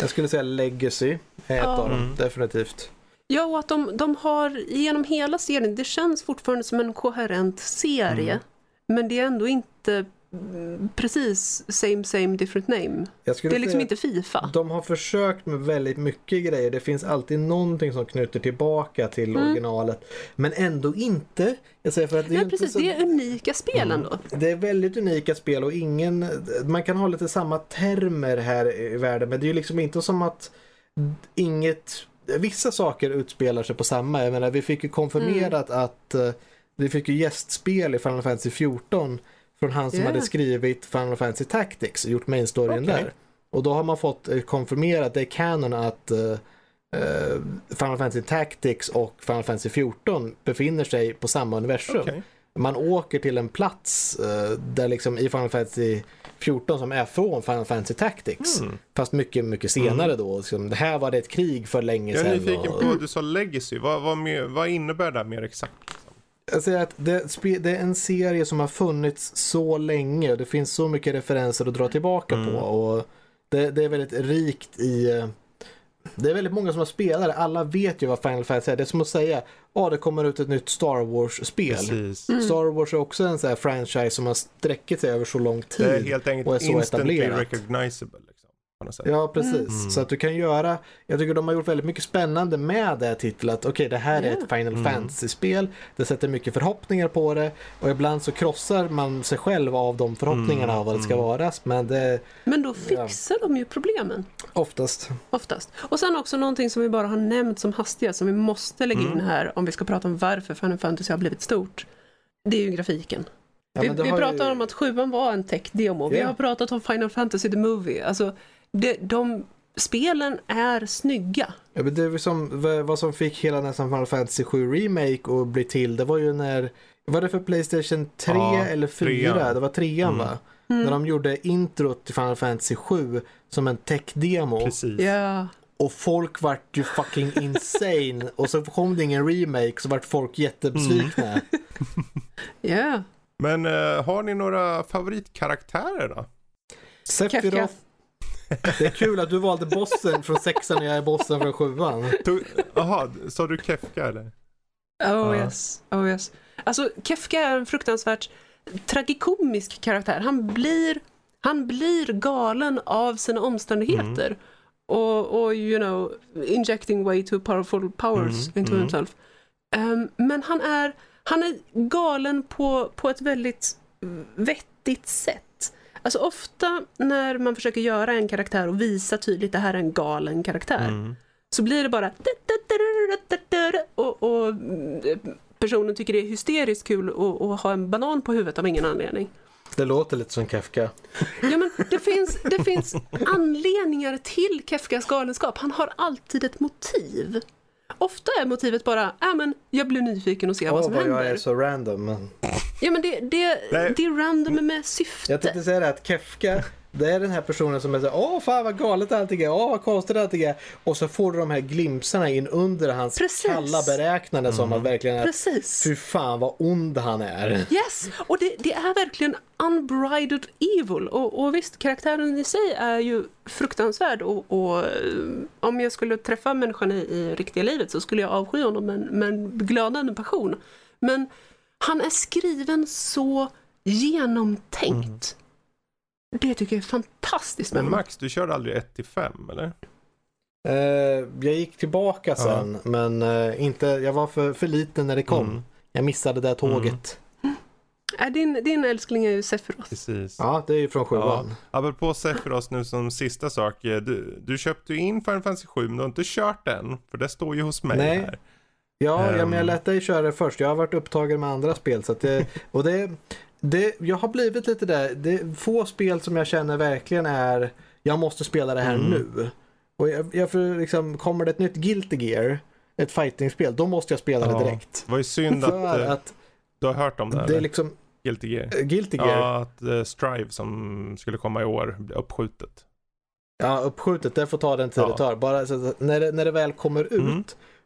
Jag skulle säga Legacy är ett Ja. av dem, Mm. definitivt. Ja, och att de, de har genom hela serien, det känns fortfarande som en koherent serie. Mm. Men det är ändå inte precis same same different name. Det är liksom inte Fifa. De har försökt med väldigt mycket grejer. Det finns alltid någonting som knyter tillbaka till Mm. originalet. Men ändå inte. Jag säger för att det, är Nej, inte precis. så, Det är unika spel Mm. ändå. det är väldigt unika spel och ingen... Man kan ha lite samma termer här i världen men det är ju liksom inte som att inget... Vissa saker utspelar sig på samma. Jag menar, vi fick ju konfirmerat Mm. att eh, vi fick ju gästspel i Final Fantasy 14 från han som Yeah. hade skrivit Final Fantasy Tactics och gjort main storyn Okej. där. Och då har man fått eh, konfirmerat, det är canon att eh, Final Fantasy Tactics och Final Fantasy 14 befinner sig på samma universum. Okej. Man åker till en plats eh, där liksom i Final Fantasy 14 som är från Final Fantasy Tactics. Mm. Fast mycket, mycket senare då. Liksom, det här var det ett krig för länge Jag är sedan. nyfiken och- på vad du sa legacy. Vad, vad, vad innebär det mer exakt? Jag säger att det, det är en serie som har funnits så länge och det finns så mycket referenser att dra tillbaka Mm. på. Och det, det är väldigt rikt i... eh, Det är väldigt många som har spelat. Alla vet ju vad Final Fantasy är. Det är som att säga ja det kommer ut ett nytt Star Wars-spel. Mm. Star Wars är också en sån här franchise som har sträckit sig över så lång tid. Det är helt och är enkelt så instantly etablerat. recognizable. Liksom. Ja, precis. Mm. Så att du kan göra, jag tycker de har gjort väldigt mycket spännande med det här titeln. Att okej, det här är Ja. ett Final Mm. Fantasy-spel. Det sätter mycket förhoppningar på det. Och ibland så krossar man sig själv av de förhoppningarna Mm, av vad det ska mm. vara. Men det är Men då fixar de ju problemen. oftast. Oftast. Och sen också någonting som vi bara har nämnt som hastigast som vi måste lägga in Mm. här om vi ska prata om varför Final Fantasy har blivit stort. Det är ju grafiken. Ja, vi vi pratar ju- om att sjuan var en tech-demo. Vi Ja. har pratat om Final Fantasy the Movie. Alltså, det, de spelen är snygga. Ja, men det är som, vad- som fick hela nästan Final Fantasy 7 Remake att bli till. Det var ju när, var det för Playstation 3 Ja, eller 4? trean. Det var trean Mm. va? Mm. När de gjorde introt till Final Fantasy 7 som en tech-demo. Precis. Ja. Och folk vart ju fucking insane. Och så kom det ingen remake så vart folk jättebesvikna. Ja. Men eh, har ni några favoritkaraktärer då? Sephiroth. Det är kul att du valde bossen från sexan och jag är bossen från sjuan. Jaha, sa du Kefka eller? Oh Ja. yes. Oh yes. Alltså Kefka är en fruktansvärt tragikomisk karaktär. Han blir, han blir galen av sina omständigheter. Mm. Och, och, you know, injecting way too powerful powers Mm, into mm. himself. Ehm, men han är, han är galen på, på ett väldigt vettigt sätt. Alltså ofta när man försöker göra en karaktär och visa tydligt det här är en galen karaktär Mm. så blir det bara och, och mm, personen tycker det är hysteriskt kul att, ha en banan på huvudet av ingen anledning. Det låter lite som Kafka. Ja, men det, finns, det finns anledningar till Kefkas galenskap. Han har alltid ett motiv. Ofta är motivet bara, äh, men jag blir nyfiken och ser vad Åh som vad jag händer. är så random. Men... Ja, men det, det, Nej. det är random med syfte. Jag tänkte säga det att Kefka, Det är den här personen som är såhär, åh fan vad galet allting är, åh vad konstigt allting är. Och så får du de här glimpsarna in under hans Precis. kalla beräknande som att verkligen är, Precis. fy fan vad ond han är. Yes! Och det, det är verkligen unbridled evil. Och, och visst, karaktären i sig är ju fruktansvärd och, och eh, om jag skulle träffa människan i, i riktiga livet så skulle jag avsky honom med, en- med en glödande passion. Men han är skriven så genomtänkt. Det tycker jag är fantastiskt med Men honom. Max, du körde aldrig 1 till 5 eller? Eh, jag gick tillbaka sen, men eh, inte, jag var för, för liten när det kom. Mm. Jag missade det där tåget. Är din, din älskling är ju Sephiroth. Precis. Ja, det är ju från sjuan. Apropå Sephiroth nu som sista sak. eh, Du, du köpte ju in Final Fantasy 7 men du har inte kört den. För det står ju hos mig Nej. här. Ja, ja, men jag Ehm. lät dig köra det först. Jag har varit upptagen med andra spel. Så det, och det, det, jag har blivit lite där. Det är få spel som jag känner verkligen är jag måste spela det här Mm. nu. Och jag, jag får liksom, kommer det ett nytt Guilty Gear, ett fightingspel, då måste jag spela Ja. det direkt. Det var ju synd att, För eh, att du har hört om det det är liksom Guilty Gear. eh, Guilty Gear, ja. Ja, att eh, Strive som skulle komma i år blir uppskjutet. uppskjutet, det får ta den tid Ja. det tar. Bara så när, det, när det väl kommer ut, Mm.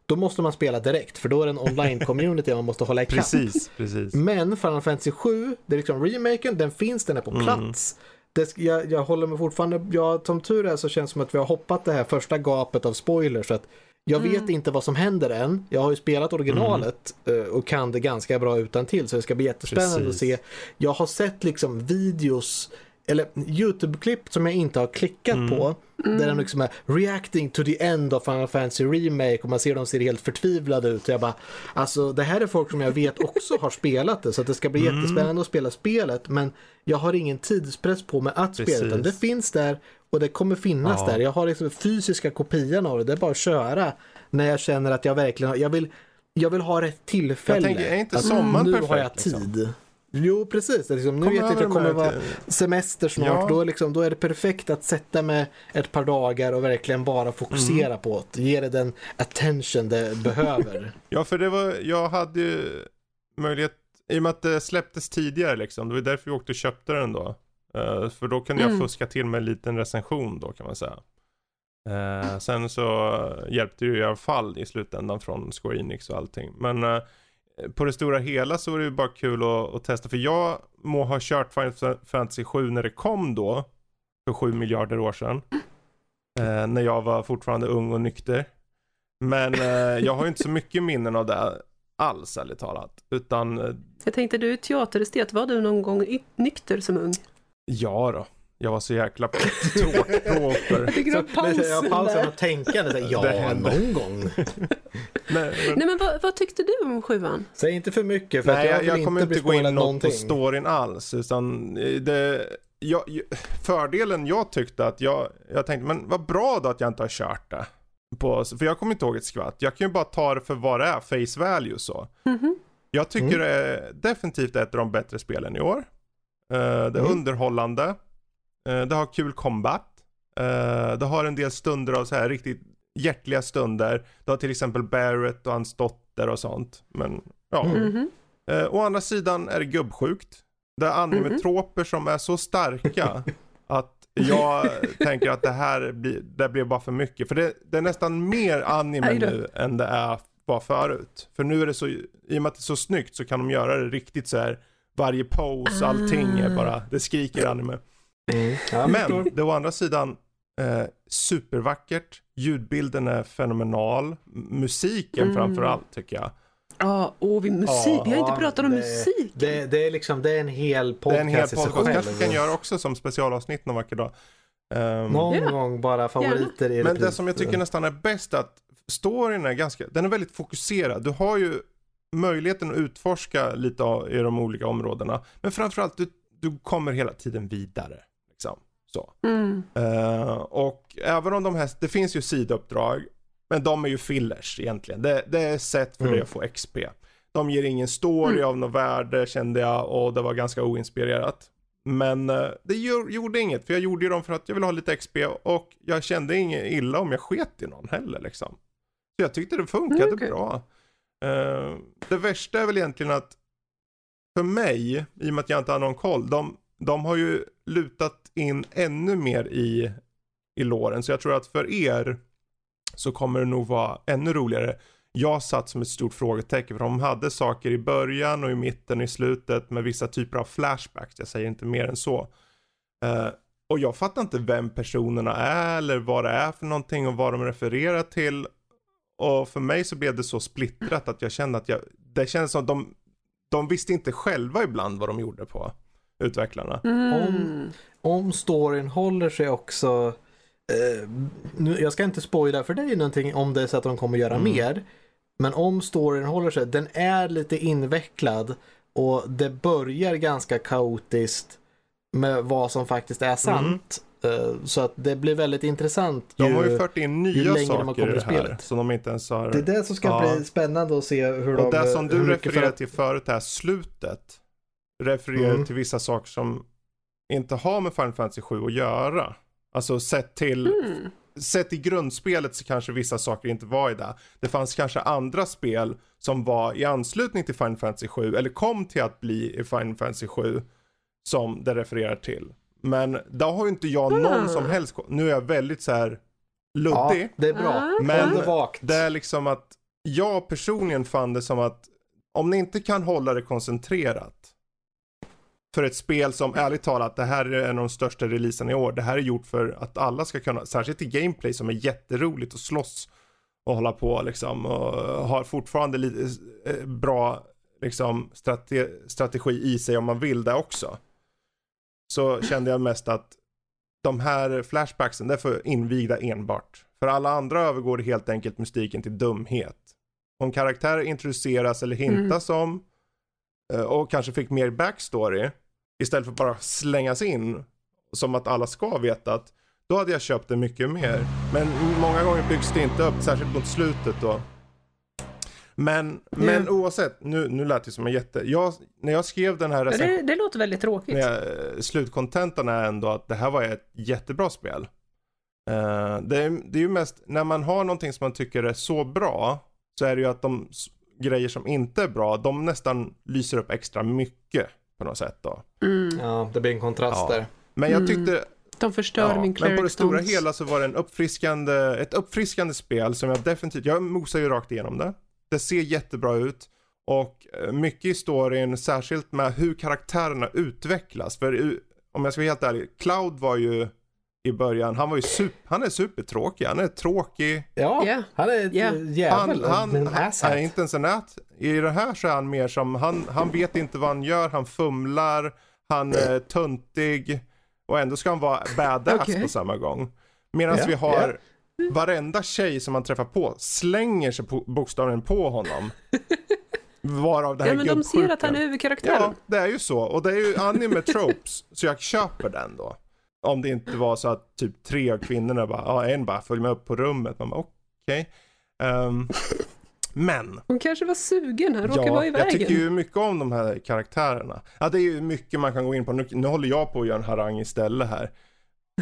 Då måste man spela direkt. För då är det en online-community man måste hålla ikapp. Precis, precis. Men Final Fantasy 7, det är liksom remaken, den finns, den är på Mm. plats. Det, jag, jag håller mig fortfarande, jag, som tur är så känns det som att vi har hoppat det här första gapet av spoilers. Så att jag Mm. vet inte vad som händer än. Jag har ju spelat originalet eh, och kan det ganska bra utan till så det ska bli jättespännande Precis. att se. Jag har sett liksom videos eller YouTube-klipp som jag inte har klickat Mm. på. Där de liksom är reacting to the end of Final Fantasy Remake och man ser dem ser helt förtvivlade ut. Och jag bara, alltså det här är folk som jag vet också har spelat det så att det ska bli Mm. jättespännande att spela spelet men jag har ingen tidspress på mig att spela utan det Precis. finns där och det kommer finnas Ja. där. Jag har liksom fysiska kopian av det, det är bara att köra när jag känner att jag verkligen har, jag vill, jag vill ha rätt tillfälle. Jag tänker, är inte Att sommaren nu perfekt, har jag liksom? Jo precis, det liksom, nu vet jag att jag kommer vara semester snart. Ja. Då, är liksom, då är det perfekt att sätta mig ett par dagar och verkligen bara fokusera Mm. på det. Ge det den attention det behöver. Ja, för det var, jag hade ju möjlighet, i och med att det släpptes tidigare liksom, det var därför vi åkte och köpte den då. Eh, för då kunde jag Mm. fuska till med en liten recension då kan man säga. Eh, sen så hjälpte det ju i alla fall i slutändan från Square Enix och allting. Men eh, på det stora hela så var det ju bara kul att, att testa. För jag må ha kört Final Fantasy 7 när det kom då. För 7 miljarder år sedan. Eh, när jag var fortfarande ung och nykter. Men eh, jag har ju inte så mycket minnen av det alls ärligt talat. Utan eh, Jag tänkte, du är teaterestet, var du någon gång nykter som ung? ja då. Jag var så jäkla det var Så, pausen jag pausar där. och så här, ja Det någon gång. Nej, men, Nej men vad, vad tyckte du om sjuan? Säg inte för mycket för nej att jag jag, kommer inte inte gå in något någonting. på storyn alls. Utan eh, det, jag, fördelen jag tyckte att jag, jag tänkte, men vad bra då att jag inte har kört det. På, för jag kommer inte ihåg ett skvatt. Jag kan ju bara ta det för vad det är, face value så. Mhm. Jag tycker Mm. det är definitivt ett av de bättre spelen i år. Eh, det är Mm. underhållande. Eh, det har kul combat. Eh, det har en del stunder av så här riktigt hjärtliga stunder. Det har till exempel Barrett och hans dotter och sånt. Men ja. Mm. Eh, å andra sidan är det gubbsjukt. Det är animetroper som är så starka att jag tänker att det här blir, det blir bara för mycket. För det, det är nästan mer anime nu än det är var förut. För nu är det så, i och med att det är så snyggt så kan de göra det riktigt så här. Varje pose, allting är bara, det skriker anime. Mm. Ja, Men det är å andra sidan eh, supervackert. Ljudbilden är fenomenal. Musiken Mm. framförallt tycker jag. Ja, åh, vi musik. vi har inte pratat om det- musik. Det, det är liksom, det är en hel Det podcast är en hel podcast. kanske vi kan göra också som specialavsnitt någon vacker dag. Ehm, Någon Ja. gång bara favoriter i men det som jag tycker nästan är bäst är att storyn är ganska, den är väldigt fokuserad. Du har ju möjligheten att utforska lite av, i de olika områdena. Men framförallt, du, du kommer hela tiden vidare. Liksom. Så. Mm. Eh, och även om de här, det finns ju sidouppdrag, men de är ju fillers egentligen. Det, det är sätt för Mm. dig att få XP. De ger ingen story Mm. av något värde kände jag och det var ganska oinspirerat. Men eh, det gör, gjorde inget, för jag gjorde ju dem för att jag ville ha lite XP och jag kände inget illa om jag sket i någon heller liksom. Så jag tyckte det funkade Mm, okej. bra. Eh, det värsta är väl egentligen att för mig, i och med att jag inte har någon koll, de, de har ju lutat in ännu mer i, i låren. Så jag tror att för er så kommer det nog vara ännu roligare. Jag satt som ett stort frågetecken för de hade saker i början och i mitten och i slutet med vissa typer av flashbacks. Jag säger inte mer än så. Uh, och jag fattar inte vem personerna är eller vad det är för någonting och vad de refererar till. Och för mig så blev det så splittrat att jag kände att jag, det kändes som att de, de visste inte själva ibland vad de gjorde på utvecklarna. Mm. Om, om storyn håller sig också eh, nu, jag ska inte spoila för dig någonting om det är så att de kommer göra Mm. mer. Men om storyn håller sig, den är lite invecklad och det börjar ganska kaotiskt med vad som faktiskt är sant. Eh, så att det blir väldigt intressant. Mm. De har ju- fört in nya saker kommer i det här som de inte ens har. Det är det som ska Ja. bli spännande att se hur och de... det som du för refererade att- till förut, det här slutet. Refererar Mm. till vissa saker som inte har med Final Fantasy 7 att göra. Alltså sett till, Mm. sett i grundspelet så kanske vissa saker inte var i det. Det fanns kanske andra spel som var i anslutning till Final Fantasy 7 eller kom till att bli i Final Fantasy 7 som det refererar till. Men där har ju inte jag någon Ah. som helst, nu är jag väldigt så här Ja, luddig. det är bra. Ah. Men vakt. det är liksom att jag personligen fann det som att om ni inte kan hålla det koncentrerat för ett spel som ärligt talat, det här är en av de största releaserna i år. Det här är gjort för att alla ska kunna, särskilt i gameplay som är jätteroligt att slåss och hålla på liksom och har fortfarande lite eh, bra liksom strate strategi i sig om man vill det också. Så kände jag mest att de här flashbacksen, det är för invigda enbart. För alla andra övergår det helt enkelt mystiken till dumhet. Om karaktärer introduceras eller hintas om eh, och kanske fick mer backstory istället för bara slängas in som att alla ska veta att då hade jag köpt det mycket mer. Men många gånger byggs det inte upp, särskilt mot slutet då. Men, men oavsett, nu, nu lät det som en jätte... Jag, när jag skrev den här Ja, recensionen det, det låter väldigt tråkigt. jag, slutkontentan är ändå att det här var ett jättebra spel. Eh, det, är, det är ju mest, när man har någonting som man tycker är så bra, så är det ju att de grejer som inte är bra, de nästan lyser upp extra mycket på något sätt då. Mm. Ja, det blir en kontrast Ja. där. Men jag Mm. tyckte, De förstör ja, min men på det stora hela så var det en uppfriskande, ett uppfriskande spel som jag definitivt, jag mosar ju rakt igenom det. Det ser jättebra ut. Och eh, mycket i storyn, särskilt med hur karaktärerna utvecklas. För om jag ska vara helt ärlig, Cloud var ju i början, han var ju super, han är supertråkig, han är tråkig. Ja, Ja. han är ett Ja. jävel. Han, han, en han är inte ens en ät. I det här så är han mer som, han, han vet inte vad han gör, han fumlar, han är tuntig och ändå ska han vara badass Okej. på samma gång. Medan Ja, vi har varenda tjej som man träffar på slänger sig på, bokstavligen på honom. Varav det här Ja, men de ser att han är huvudkaraktären. Ja, det är ju så. Och det är ju anime tropes, så jag köper den då. Om det inte var så att typ tre av kvinnorna bara, ja en bara följ med upp på rummet. Man bara okej. Ehm, men, Hon kanske var sugen, han råkade vara i jag vägen. tycker ju mycket om de här karaktärerna. Ja, det är ju mycket man kan gå in på. Nu, nu håller jag på att göra en harang istället här.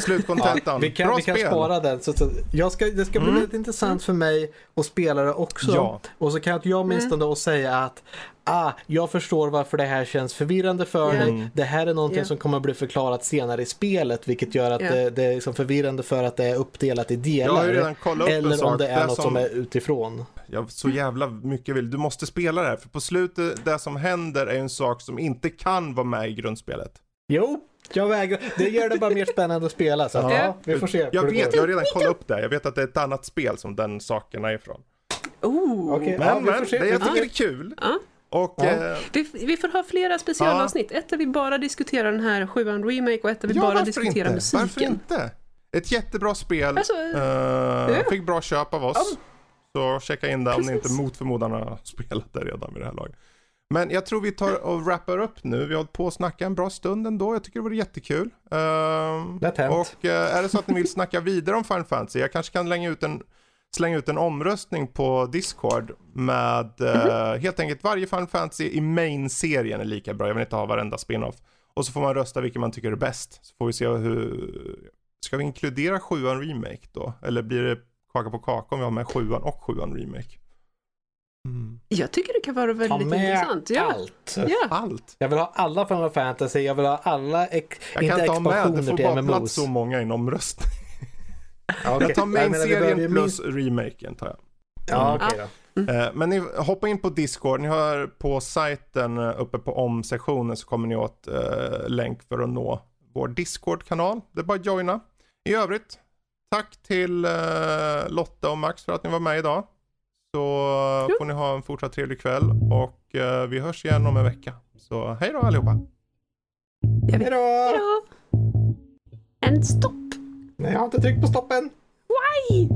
Slutkontentan, Vi kan, bra vi kan spel. spara den. Så, så, jag ska, det ska bli Mm. väldigt intressant för mig att spela det också. Ja. Och så kan jag åtminstone då säga att ah, jag förstår varför det här känns förvirrande för Ja. dig. Mm. Det här är någonting Ja. som kommer att bli förklarat senare i spelet vilket gör att Ja. det, det är liksom förvirrande för att det är uppdelat i Jag har ju delar. redan kollat upp en Eller om det är något som... som är utifrån. Jag så jävla mycket vill. Du måste spela det här. För på slutet, det som händer är en sak som inte kan vara med i grundspelet. Jo, jag vägrar. Det gör det bara mer spännande att spela. Så att, Ja. ja, vi får se. Jag det vet, jag har redan kollat upp det. Jag vet att det är ett annat spel som den saken är ifrån. Oh. Okej. Men, Ja, vi får men se. det jag Ja. tycker det är kul. Ja. Och Ja. eh, Vi, vi får ha flera specialavsnitt. Ett där vi bara diskuterar den här sjuan remake och ett där vi ja, bara diskuterar inte? musiken. Varför inte? Ett jättebra spel. Alltså, Eh, Fick bra köp av oss. Så checka in det om ni inte mot förmodan har spelat det redan vid det här laget. Men jag tror vi tar och wrappar upp nu. Vi har hållit på att snacka en bra stund ändå. Jag tycker det vore jättekul. Lätt hänt. och eh, är det så att ni vill snacka vidare om Final Fantasy, jag kanske kan slänga ut en, slänga ut en omröstning på Discord med eh, helt enkelt varje Final Fantasy i main-serien är lika bra. Jag vill inte ha varenda spin-off. Och så får man rösta vilken man tycker är bäst. Så får vi se hur... Ska vi inkludera sjuan remake då? Eller blir det kaka på kaka om vi har med sjuan och sjuan remake? Mm. Jag tycker det kan vara Ta väldigt med intressant. Ja. allt. Ja. Allt. Jag vill ha alla Final Fantasy, jag vill ha alla, ex- Jag inte kan ta med, det får bara plats så många i en omröstning. Ja, okej. Jag tar main-serien plus remaken tar jag. Ja, okej då. Eh, Men ni hoppa in på Discord, ni har på sajten eh, uppe på om-sektionen så kommer ni åt eh, länk för att nå vår Discord-kanal. Det är bara att joina. I övrigt, tack till eh, Lotta och Max för att ni var med idag. Så Jo. får ni ha en fortsatt trevlig kväll och eh, vi hörs igen om en vecka. Så hej då allihopa! Hejdå! Ja. En stopp. Nej, jag har inte tryckt på stoppen. Why?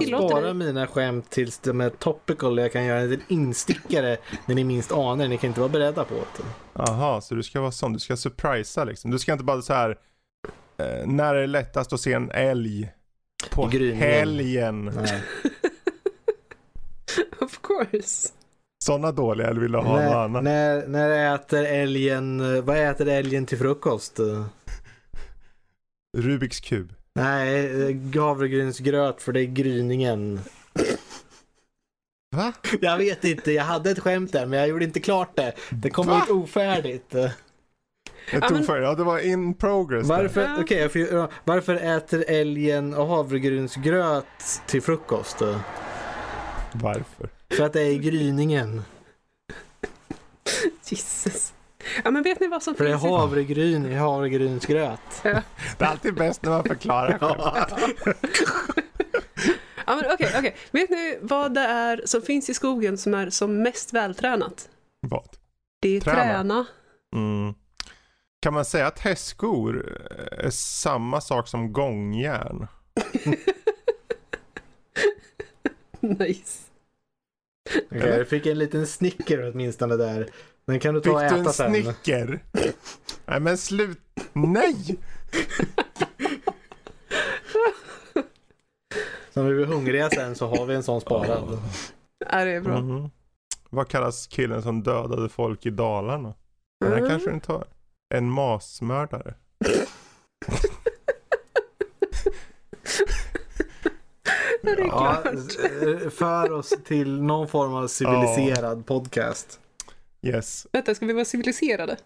Jag sparar mina skämt tills de är topical och jag kan göra en instickare när ni minst anar. Ni kan inte vara beredda på det. Aha, så du ska vara sån, du ska surprisa liksom. Du ska inte bara så här. Eh, när är det lättast att se en älg? På helgen. Of course. Sådana dåliga eller vill du ha något när, annat? när, när äter älgen, vad äter älgen till frukost? Rubiks kub. Nej, eh, havregrynsgröt för det är gryningen. Va? Jag vet inte, jag hade ett skämt där men jag gjorde inte klart det. Det kom Va? ut ofärdigt. Men- för ja det var in progress. Varför, får ju- varför äter älgen havregrynsgröt till frukost? Varför? För att det är i gryningen. Jesus. Ja men vet ni vad som För det är finns i... havregryn i havregrynsgröt. Det är alltid bäst när man förklarar själv. Ja men okej, okej. Vet ni vad det är som finns i skogen som är som mest vältränat? Vad? Det är Träna. träna. Mm. Kan man säga att hästskor är samma sak som gångjärn? Nice. Okej, jag fick en liten snicker åtminstone där. Den kan du ta och Fick du äta en sen. snicker? Nej men slut. Nej! Så om vi blir hungriga sen så har vi en sån sparad. Ja, det är bra. Mhm. Vad kallas killen som dödade folk i Dalarna? Den här Mm. kanske du inte har. En masmördare. Ja, Ja, eh, för oss till någon form av civiliserad podcast. Yes. Vänta, ska vi vara civiliserade?